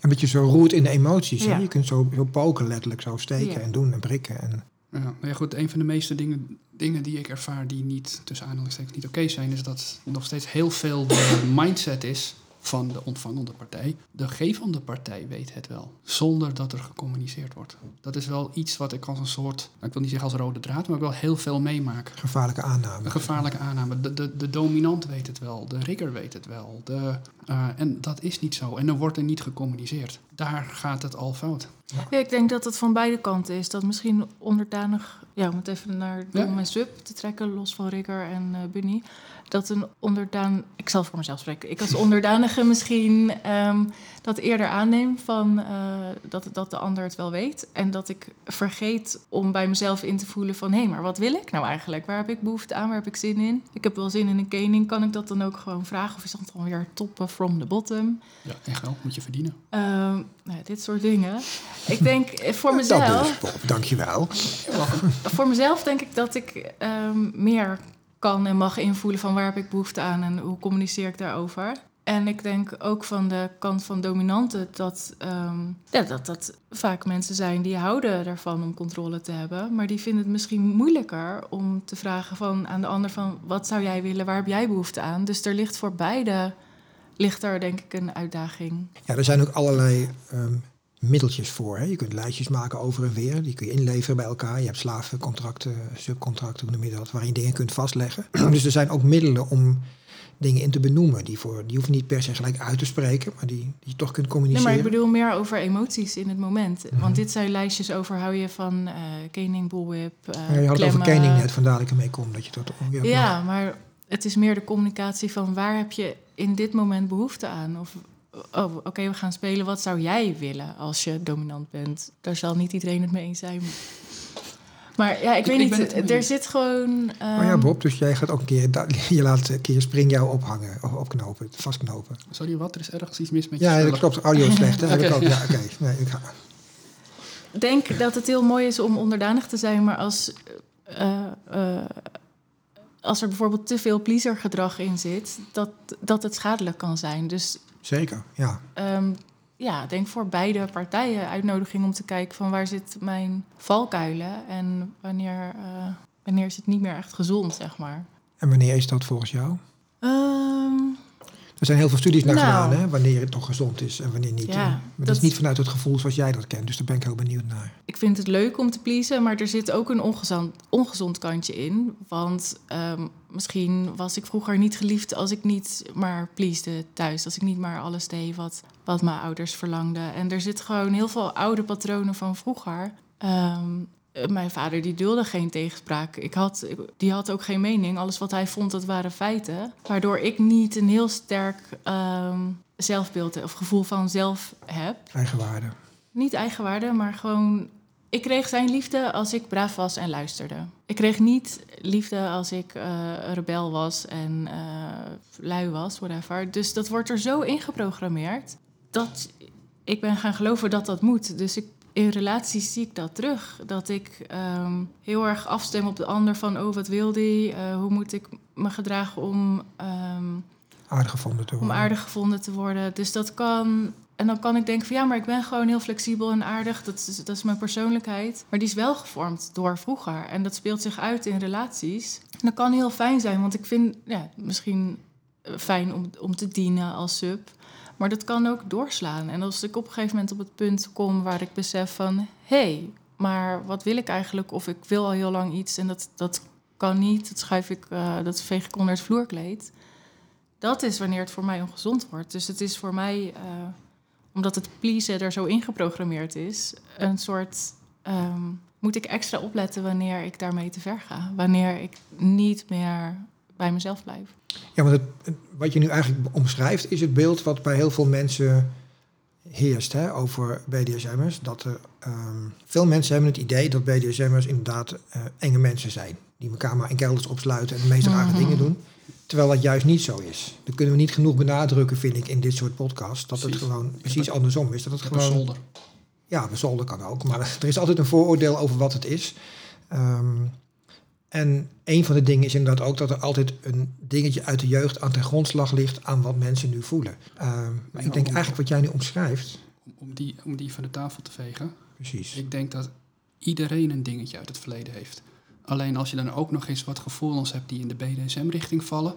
[SPEAKER 1] een beetje zo roert in de emoties. Ja. Je kunt zo, zo poken letterlijk, zo steken en doen en prikken. En...
[SPEAKER 2] Ja, ja, goed, een van de meeste dingen, dingen die ik ervaar die niet, tussen aanhalingstekens, niet oké zijn, is dat nog steeds heel veel de mindset is van de ontvangende partij. De gevende partij weet het wel, zonder dat er gecommuniceerd wordt. Dat is wel iets wat ik als een soort, nou, ik wil niet zeggen als rode draad, maar ik wel heel veel meemaak.
[SPEAKER 1] Gevaarlijke aanname.
[SPEAKER 2] Een gevaarlijke aanname. De, de, de dominant weet het wel, de rigger weet het wel. De, uh, en dat is niet zo. En dan wordt er niet gecommuniceerd. Daar gaat het al fout.
[SPEAKER 3] Ja. ik denk dat het van beide kanten is. Dat misschien onderdanig, ja, om het even naar Dom en Sub te trekken, los van Rigger en uh, Bunny. Dat een onderdaan, ik zal voor mezelf spreken, ik als onderdanige misschien um, dat eerder aanneem van uh, dat, dat de ander het wel weet. En dat ik vergeet om bij mezelf in te voelen van hé, hey, maar wat wil ik nou eigenlijk? Waar heb ik behoefte aan? Waar heb ik zin in? Ik heb wel zin in een kening. Kan ik dat dan ook gewoon vragen? Of is dat dan weer toppen from the bottom?
[SPEAKER 2] Ja, en geld moet je verdienen.
[SPEAKER 3] Um, nou, dit soort dingen. Ik denk eh, voor mezelf.
[SPEAKER 1] Dat is, dankjewel.
[SPEAKER 3] voor mezelf denk ik dat ik um, meer kan en mag invoelen van waar heb ik behoefte aan en hoe communiceer ik daarover. En ik denk ook van de kant van dominanten dat, um, ja, dat dat vaak mensen zijn die houden ervan om controle te hebben. Maar die vinden het misschien moeilijker om te vragen van, aan de ander van wat zou jij willen, waar heb jij behoefte aan. Dus er ligt voor beide ligt er denk ik een uitdaging.
[SPEAKER 1] Ja, er zijn ook allerlei um, middeltjes voor. Hè? Je kunt lijstjes maken over en weer. Die kun je inleveren bij elkaar. Je hebt slavencontracten, subcontracten, hoe noem je dat, waarin je dingen kunt vastleggen. dus er zijn ook middelen om dingen in te benoemen. Die, voor, die hoeven niet per se gelijk uit te spreken, maar die, die je toch kunt communiceren.
[SPEAKER 3] Nee, maar ik bedoel meer over emoties in het moment. Mhm. Want dit zijn lijstjes over hou je van uh, kening, bullwhip, uh,
[SPEAKER 1] ja, Je had
[SPEAKER 3] het
[SPEAKER 1] over kening net, vandaar dat ik ermee kom. Dat je dat,
[SPEAKER 3] ja, ja maar het is meer de communicatie van waar heb je in dit moment behoefte aan? Of oh, oké, we gaan spelen. Wat zou jij willen als je dominant bent? Daar zal niet iedereen het mee eens zijn. Maar ja, ik, weet niet, er zit gewoon... Um...
[SPEAKER 1] Maar ja, Bob, dus jij gaat ook een keer... Je laat een keer spring jou ophangen, of opknopen, vastknopen.
[SPEAKER 2] Sorry, wat? Er is ergens iets mis met
[SPEAKER 1] je Ja, dat klopt. Audio slecht, hè? okay. ik ook. Ja, oké. Nee, ik ga...
[SPEAKER 3] denk dat het heel mooi is om onderdanig te zijn, maar als... Uh, uh, als er bijvoorbeeld te veel pleasergedrag in zit, dat, dat het schadelijk kan zijn. Dus
[SPEAKER 1] Zeker, ja.
[SPEAKER 3] Um, ja, denk voor beide partijen uitnodiging om te kijken van waar zit mijn valkuilen en wanneer, eh, wanneer is het niet meer echt gezond, zeg maar.
[SPEAKER 1] En wanneer is dat volgens jou?
[SPEAKER 3] Ehm,
[SPEAKER 1] Er zijn heel veel studies naar
[SPEAKER 3] Nou.
[SPEAKER 1] gedaan, hè? wanneer het nog gezond is en wanneer niet.
[SPEAKER 3] Ja,
[SPEAKER 1] maar dat,
[SPEAKER 3] dat-
[SPEAKER 1] is niet vanuit het gevoel zoals jij dat kent, dus daar ben ik heel benieuwd naar.
[SPEAKER 3] ik vind het leuk om te pleasen, maar er zit ook een ongezond, ongezond kantje in. Want ehm, misschien was ik vroeger niet geliefd als ik niet maar pleasde thuis. Als ik niet maar alles deed wat, wat mijn ouders verlangden. En er zit gewoon heel veel oude patronen van vroeger. Ehm, eh, mijn vader die dulde geen tegenspraak. Ik had, die had ook geen mening. Alles wat hij vond, dat waren feiten. Waardoor ik niet een heel sterk ehm, zelfbeeld of gevoel van zelf heb
[SPEAKER 1] Eigenwaarde.
[SPEAKER 3] niet eigenwaarde, maar gewoon. Ik kreeg zijn liefde als ik braaf was en luisterde. Ik kreeg niet liefde als ik eh, rebel was en eh, lui was, whatever. Dus dat wordt er zo ingeprogrammeerd dat ik ben gaan geloven dat dat moet. Dus ik, in relaties zie ik dat terug. Dat ik ehm, heel erg afstem op de ander van... oh, wat wil die? Eh, hoe moet ik me gedragen om... ehm,
[SPEAKER 1] Aardig gevonden te
[SPEAKER 3] om
[SPEAKER 1] worden.
[SPEAKER 3] aardig gevonden te worden. Dus dat kan. En dan kan ik denken van ja, maar ik ben gewoon heel flexibel en aardig. Dat is, dat is mijn persoonlijkheid. Maar die is wel gevormd door vroeger. En dat speelt zich uit in relaties. En dat kan heel fijn zijn, want ik vind ja, misschien eh, fijn om, om te dienen als sub. Maar dat kan ook doorslaan. En als ik op een gegeven moment op het punt kom waar ik besef van... hey, maar wat wil ik eigenlijk? Of ik wil al heel lang iets en dat, dat kan niet. Dat schuif ik, eh, dat veeg ik onder het vloerkleed dat is wanneer het voor mij ongezond wordt. Dus het is voor mij, eh, omdat het pleasen er zo ingeprogrammeerd is, een soort. ehm, moet ik extra opletten wanneer ik daarmee te ver ga? Wanneer ik niet meer bij mezelf blijf.
[SPEAKER 1] Ja, want het, wat je nu eigenlijk omschrijft is het beeld wat bij heel veel mensen heerst hè, over BDSM'ers. Dat er, ehm, veel mensen hebben het idee dat BDSM'ers inderdaad eh, enge mensen zijn. Die elkaar maar in kelders opsluiten en de meest rare
[SPEAKER 3] Mhm.
[SPEAKER 1] dingen doen. Terwijl dat juist niet zo is. Dat kunnen we niet genoeg benadrukken, vind ik, in dit soort podcasts. Dat
[SPEAKER 2] Precies.
[SPEAKER 1] het gewoon precies andersom is. Dat het gewoon
[SPEAKER 2] zolder.
[SPEAKER 1] ja, bezolder kan ook. Maar er is altijd een vooroordeel over wat het is. Ehm, en een van de dingen is inderdaad ook dat er altijd een dingetje uit de jeugd aan ten grondslag ligt aan wat mensen nu voelen. Ehm, maar
[SPEAKER 2] Ja,
[SPEAKER 1] ik denk eigenlijk wat jij nu omschrijft.
[SPEAKER 2] Om, om, die, om die van de tafel te vegen.
[SPEAKER 1] Precies.
[SPEAKER 2] Ik denk dat iedereen een dingetje uit het verleden heeft. Alleen als je dan ook nog eens wat gevoelens hebt die in de BDSM-richting vallen,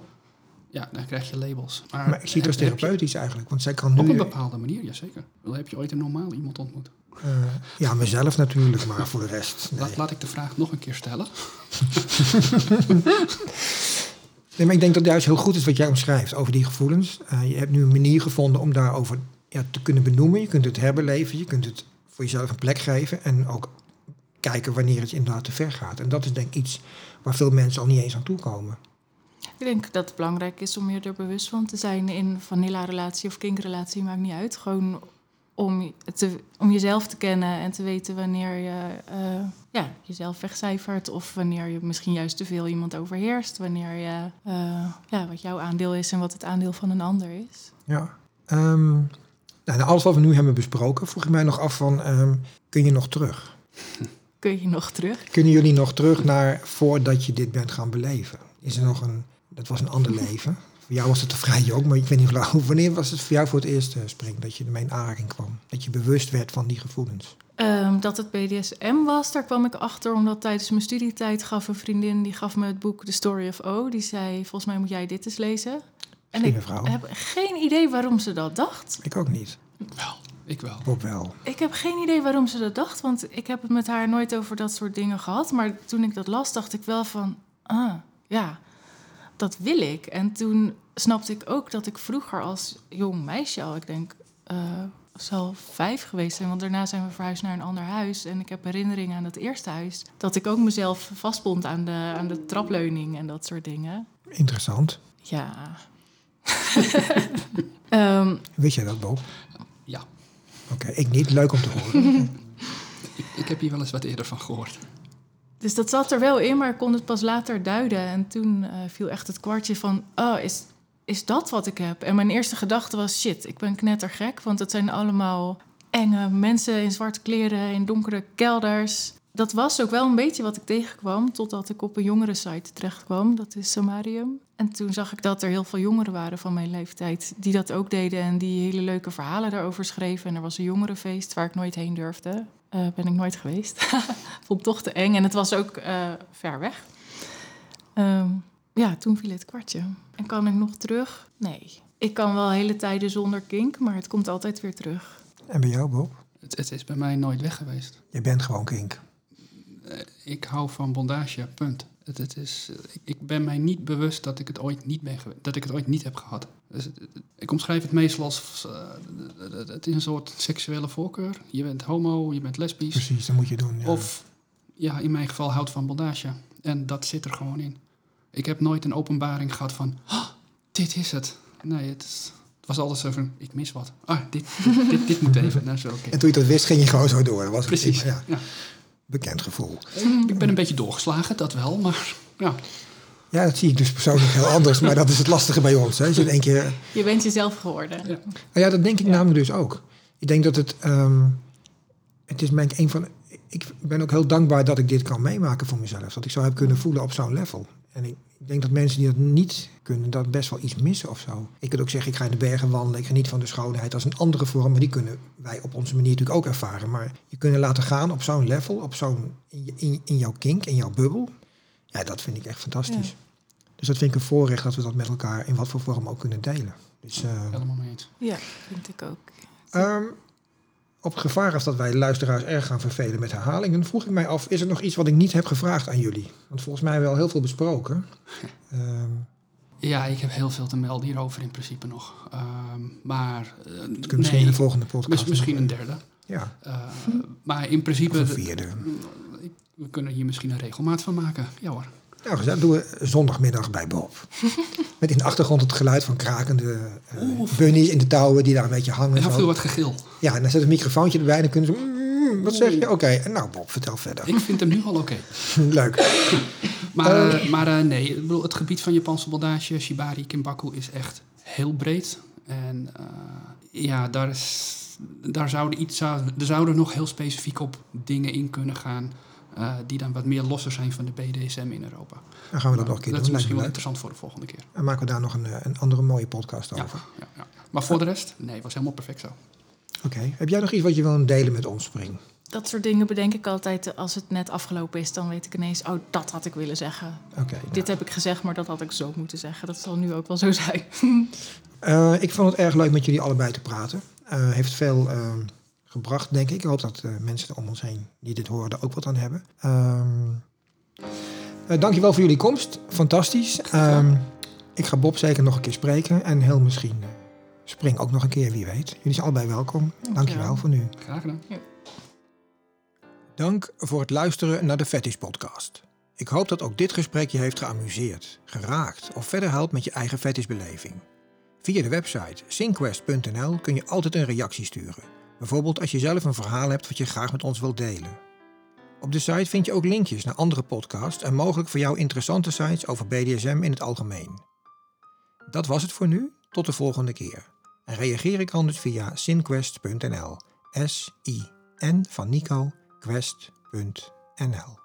[SPEAKER 2] ja, dan krijg je labels. Maar,
[SPEAKER 1] Maar ik zie het als therapeutisch eigenlijk. Want zij kan
[SPEAKER 2] Op
[SPEAKER 1] nu...
[SPEAKER 2] een bepaalde manier, jazeker. Wel, heb je ooit een normaal iemand ontmoet?
[SPEAKER 1] eh, ja, mezelf natuurlijk, maar voor de rest... Nee.
[SPEAKER 2] Laat, laat ik de vraag nog een keer stellen.
[SPEAKER 1] Nee, maar ik denk dat het juist heel goed is wat jij omschrijft over die gevoelens. Eh, je hebt nu een manier gevonden om daarover ja, te kunnen benoemen. Je kunt het herbeleven, je kunt het voor jezelf een plek geven en ook kijken wanneer het inderdaad te ver gaat. En dat is denk ik iets waar veel mensen al niet eens aan toe komen.
[SPEAKER 3] Ik denk dat het belangrijk is om je er bewust van te zijn in vanilla-relatie of kinkrelatie, maakt niet uit. Gewoon om, te, om jezelf te kennen en te weten wanneer je eh, ja, jezelf wegcijfert. Of wanneer je misschien juist te veel iemand overheerst. Wanneer je eh, ja, wat jouw aandeel is en wat het aandeel van een ander is.
[SPEAKER 1] Ja. Ehm, nou, alles wat we nu hebben besproken, vroeg ik mij nog af van, ehm, kun je nog terug?
[SPEAKER 3] Kun je nog terug?
[SPEAKER 1] Kunnen jullie nog terug naar voordat je dit bent gaan beleven? Is er nog een, dat was een ander leven. Voor jou was het te vrij jong, maar ik weet niet hoe lang- wanneer was het voor jou voor het eerst, eh, Spring, dat je ermee in aanraking kwam? Dat je bewust werd van die gevoelens?
[SPEAKER 3] Ehm, dat het BDSM was, daar kwam ik achter omdat tijdens mijn studietijd gaf een vriendin die gaf me het boek The Story of O. Die zei: Volgens mij moet jij dit eens lezen. En
[SPEAKER 1] Slimme
[SPEAKER 3] ik
[SPEAKER 1] vrouw.
[SPEAKER 3] heb geen idee waarom ze dat dacht.
[SPEAKER 1] Ik ook niet.
[SPEAKER 2] Wel, ik wel.
[SPEAKER 1] Bob wel.
[SPEAKER 3] Ik heb geen idee waarom ze dat dacht, want ik heb het met haar nooit over dat soort dingen gehad. Maar toen ik dat las, dacht ik wel van: Ah, ja, dat wil ik. En toen snapte ik ook dat ik vroeger als jong meisje al, ik denk. eh zal vijf geweest zijn, want daarna zijn we verhuisd naar een ander huis. En ik heb herinneringen aan dat eerste huis. Dat ik ook mezelf vastbond aan de, aan de trapleuning en dat soort dingen.
[SPEAKER 1] Interessant.
[SPEAKER 3] Ja. Ehm,
[SPEAKER 1] Weet jij dat, Bob? Oké, ik niet. Leuk om te horen.
[SPEAKER 2] ik, ik heb hier wel eens wat eerder van gehoord.
[SPEAKER 3] Dus dat zat er wel in, maar ik kon het pas later duiden. En toen eh, viel echt het kwartje van, oh, is, is dat wat ik heb? En mijn eerste gedachte was, shit, ik ben knettergek. Want het zijn allemaal enge mensen in zwarte kleren, in donkere kelders. Dat was ook wel een beetje wat ik tegenkwam, totdat ik op een jongere site terecht kwam. Dat is Samarium. En toen zag ik dat er heel veel jongeren waren van mijn leeftijd die dat ook deden en die hele leuke verhalen daarover schreven. En er was een jongerenfeest waar ik nooit heen durfde. Uh, ben ik nooit geweest. Vond het toch te eng en het was ook uh, ver weg. Um, ja, toen viel het kwartje. En kan ik nog terug? Nee. Ik kan wel hele tijden zonder kink, maar het komt altijd weer terug.
[SPEAKER 1] En bij jou, Bob?
[SPEAKER 2] Het, het is bij mij nooit weg geweest.
[SPEAKER 1] Je bent gewoon kink.
[SPEAKER 2] Uh, ik hou van bondage, punt. Het, het is, ik, ik, ben mij niet bewust dat ik het ooit niet, ben dat ik het ooit niet heb gehad. Dus het, ik omschrijf het meestal als... Uh, het is een soort seksuele voorkeur. Je bent homo, je bent lesbisch.
[SPEAKER 1] Precies, dat moet je doen. Ja.
[SPEAKER 2] Of, ja, in mijn geval houdt van bondage. En dat zit er gewoon in. Ik heb nooit een openbaring gehad van... Oh, dit is het. Nee, het, is, het was altijd zo van... Ik mis wat. Ah, dit, dit, dit, dit moet even. Nou, zo, okay.
[SPEAKER 1] En toen je dat wist, ging je gewoon zo door. Dat was
[SPEAKER 2] Precies,
[SPEAKER 1] het, ja.
[SPEAKER 2] ja.
[SPEAKER 1] Bekend gevoel.
[SPEAKER 2] Ik ben een beetje doorgeslagen, dat wel, maar ja.
[SPEAKER 1] Ja, dat zie ik dus persoonlijk heel anders. Maar dat is het lastige bij ons. Hè. Je, in één keer...
[SPEAKER 3] je bent jezelf geworden.
[SPEAKER 2] Ja.
[SPEAKER 1] Nou ja, dat denk ik namelijk dus ook. Ik denk dat het... Um, het is mijn een van... Ik ben ook heel dankbaar dat ik dit kan meemaken voor mezelf. Dat ik zo heb kunnen voelen op zo'n level. En ik, ik denk dat mensen die dat niet kunnen, dat best wel iets missen of zo. Ik kan ook zeggen, ik ga in de bergen wandelen, ik geniet van de schoonheid als een andere vorm, maar die kunnen wij op onze manier natuurlijk ook ervaren. Maar je kunnen laten gaan op zo'n level, op zo'n, in, in, in, jouw kink, in jouw bubbel, ja, dat vind ik echt fantastisch. Ja. Dus dat vind ik een voorrecht dat we dat met elkaar in wat voor vorm ook kunnen delen. Dus, uh,
[SPEAKER 2] Helemaal mee eens.
[SPEAKER 3] Ja, vind ik ook.
[SPEAKER 1] Um, op gevaar als dat wij luisteraars erg gaan vervelen met herhalingen, vroeg ik mij af, is er nog iets wat ik niet heb gevraagd aan jullie? Want volgens mij wel heel veel besproken.
[SPEAKER 2] Um, ja, ik heb heel veel te melden hierover in principe nog. Um, maar uh,
[SPEAKER 1] dat kunnen misschien in de volgende podcast.
[SPEAKER 2] Misschien een derde.
[SPEAKER 1] Ja.
[SPEAKER 2] Uh, maar in principe.
[SPEAKER 1] Of een vierde.
[SPEAKER 2] We kunnen hier misschien een regelmaat van maken. Ja hoor.
[SPEAKER 1] Nou, dat doen we zondagmiddag bij Bob. Met in de achtergrond het geluid van krakende uh, bunnies in de touwen die daar een beetje hangen.
[SPEAKER 2] Ja, veel wat gegil.
[SPEAKER 1] Ja, en dan zet een microfoontje erbij en dan kunnen ze... Mm, wat zeg je? Oké, okay. en nou Bob, vertel verder.
[SPEAKER 2] Ik vind hem nu al oké. Okay.
[SPEAKER 1] Leuk.
[SPEAKER 2] maar uh, maar uh, nee, ik bedoel, het gebied van Japanse bondage, Shibari, Kimbaku, is echt heel breed. En ja, daar, is, daar zouden iets, er zouden nog heel specifiek op dingen in kunnen gaan... Uh, die dan wat meer losser zijn van de BDSM in Europa.
[SPEAKER 1] Dan gaan we dat nog een keer
[SPEAKER 2] dat
[SPEAKER 1] doen.
[SPEAKER 2] is misschien wel interessant voor de volgende keer.
[SPEAKER 1] En maken we daar nog een, een andere mooie podcast
[SPEAKER 2] ja,
[SPEAKER 1] over.
[SPEAKER 2] Ja, ja. Maar voor de rest, nee, het was helemaal perfect zo.
[SPEAKER 1] Oké. Okay. Heb jij nog iets wat je wil delen met ons, Spring?
[SPEAKER 3] Dat soort dingen bedenk ik altijd als het net afgelopen is. Dan weet ik ineens, oh, dat had ik willen zeggen.
[SPEAKER 1] Okay,
[SPEAKER 3] Dit heb ik gezegd, maar dat had ik zo moeten zeggen. Dat zal nu ook wel zo zijn.
[SPEAKER 1] uh, ik vond het erg leuk met jullie allebei te praten. Uh, heeft veel... Gebracht, denk ik. Ik hoop dat uh, mensen om ons heen die dit horen er ook wat aan hebben. Um, uh, dankjewel voor jullie komst. Fantastisch. Um, ik ga Bob zeker nog een keer spreken. En heel misschien uh, Spring ook nog een keer, wie weet. Jullie zijn allebei welkom. Dankjewel, dankjewel voor nu.
[SPEAKER 2] Graag gedaan.
[SPEAKER 3] Ja.
[SPEAKER 1] Dank voor het luisteren naar de Fetish podcast. Ik hoop dat ook dit gesprek je heeft geamuseerd, geraakt of verder helpt met je eigen fetishbeleving. Via de website synquest.nl kun je altijd een reactie sturen. Bijvoorbeeld als je zelf een verhaal hebt wat je graag met ons wilt delen. Op de site vind je ook linkjes naar andere podcasts en mogelijk voor jou interessante sites over BDSM in het algemeen. Dat was het voor nu, tot de volgende keer. En reageer ik anders via sinquest.nl. S-I-N van Nico, quest.nl.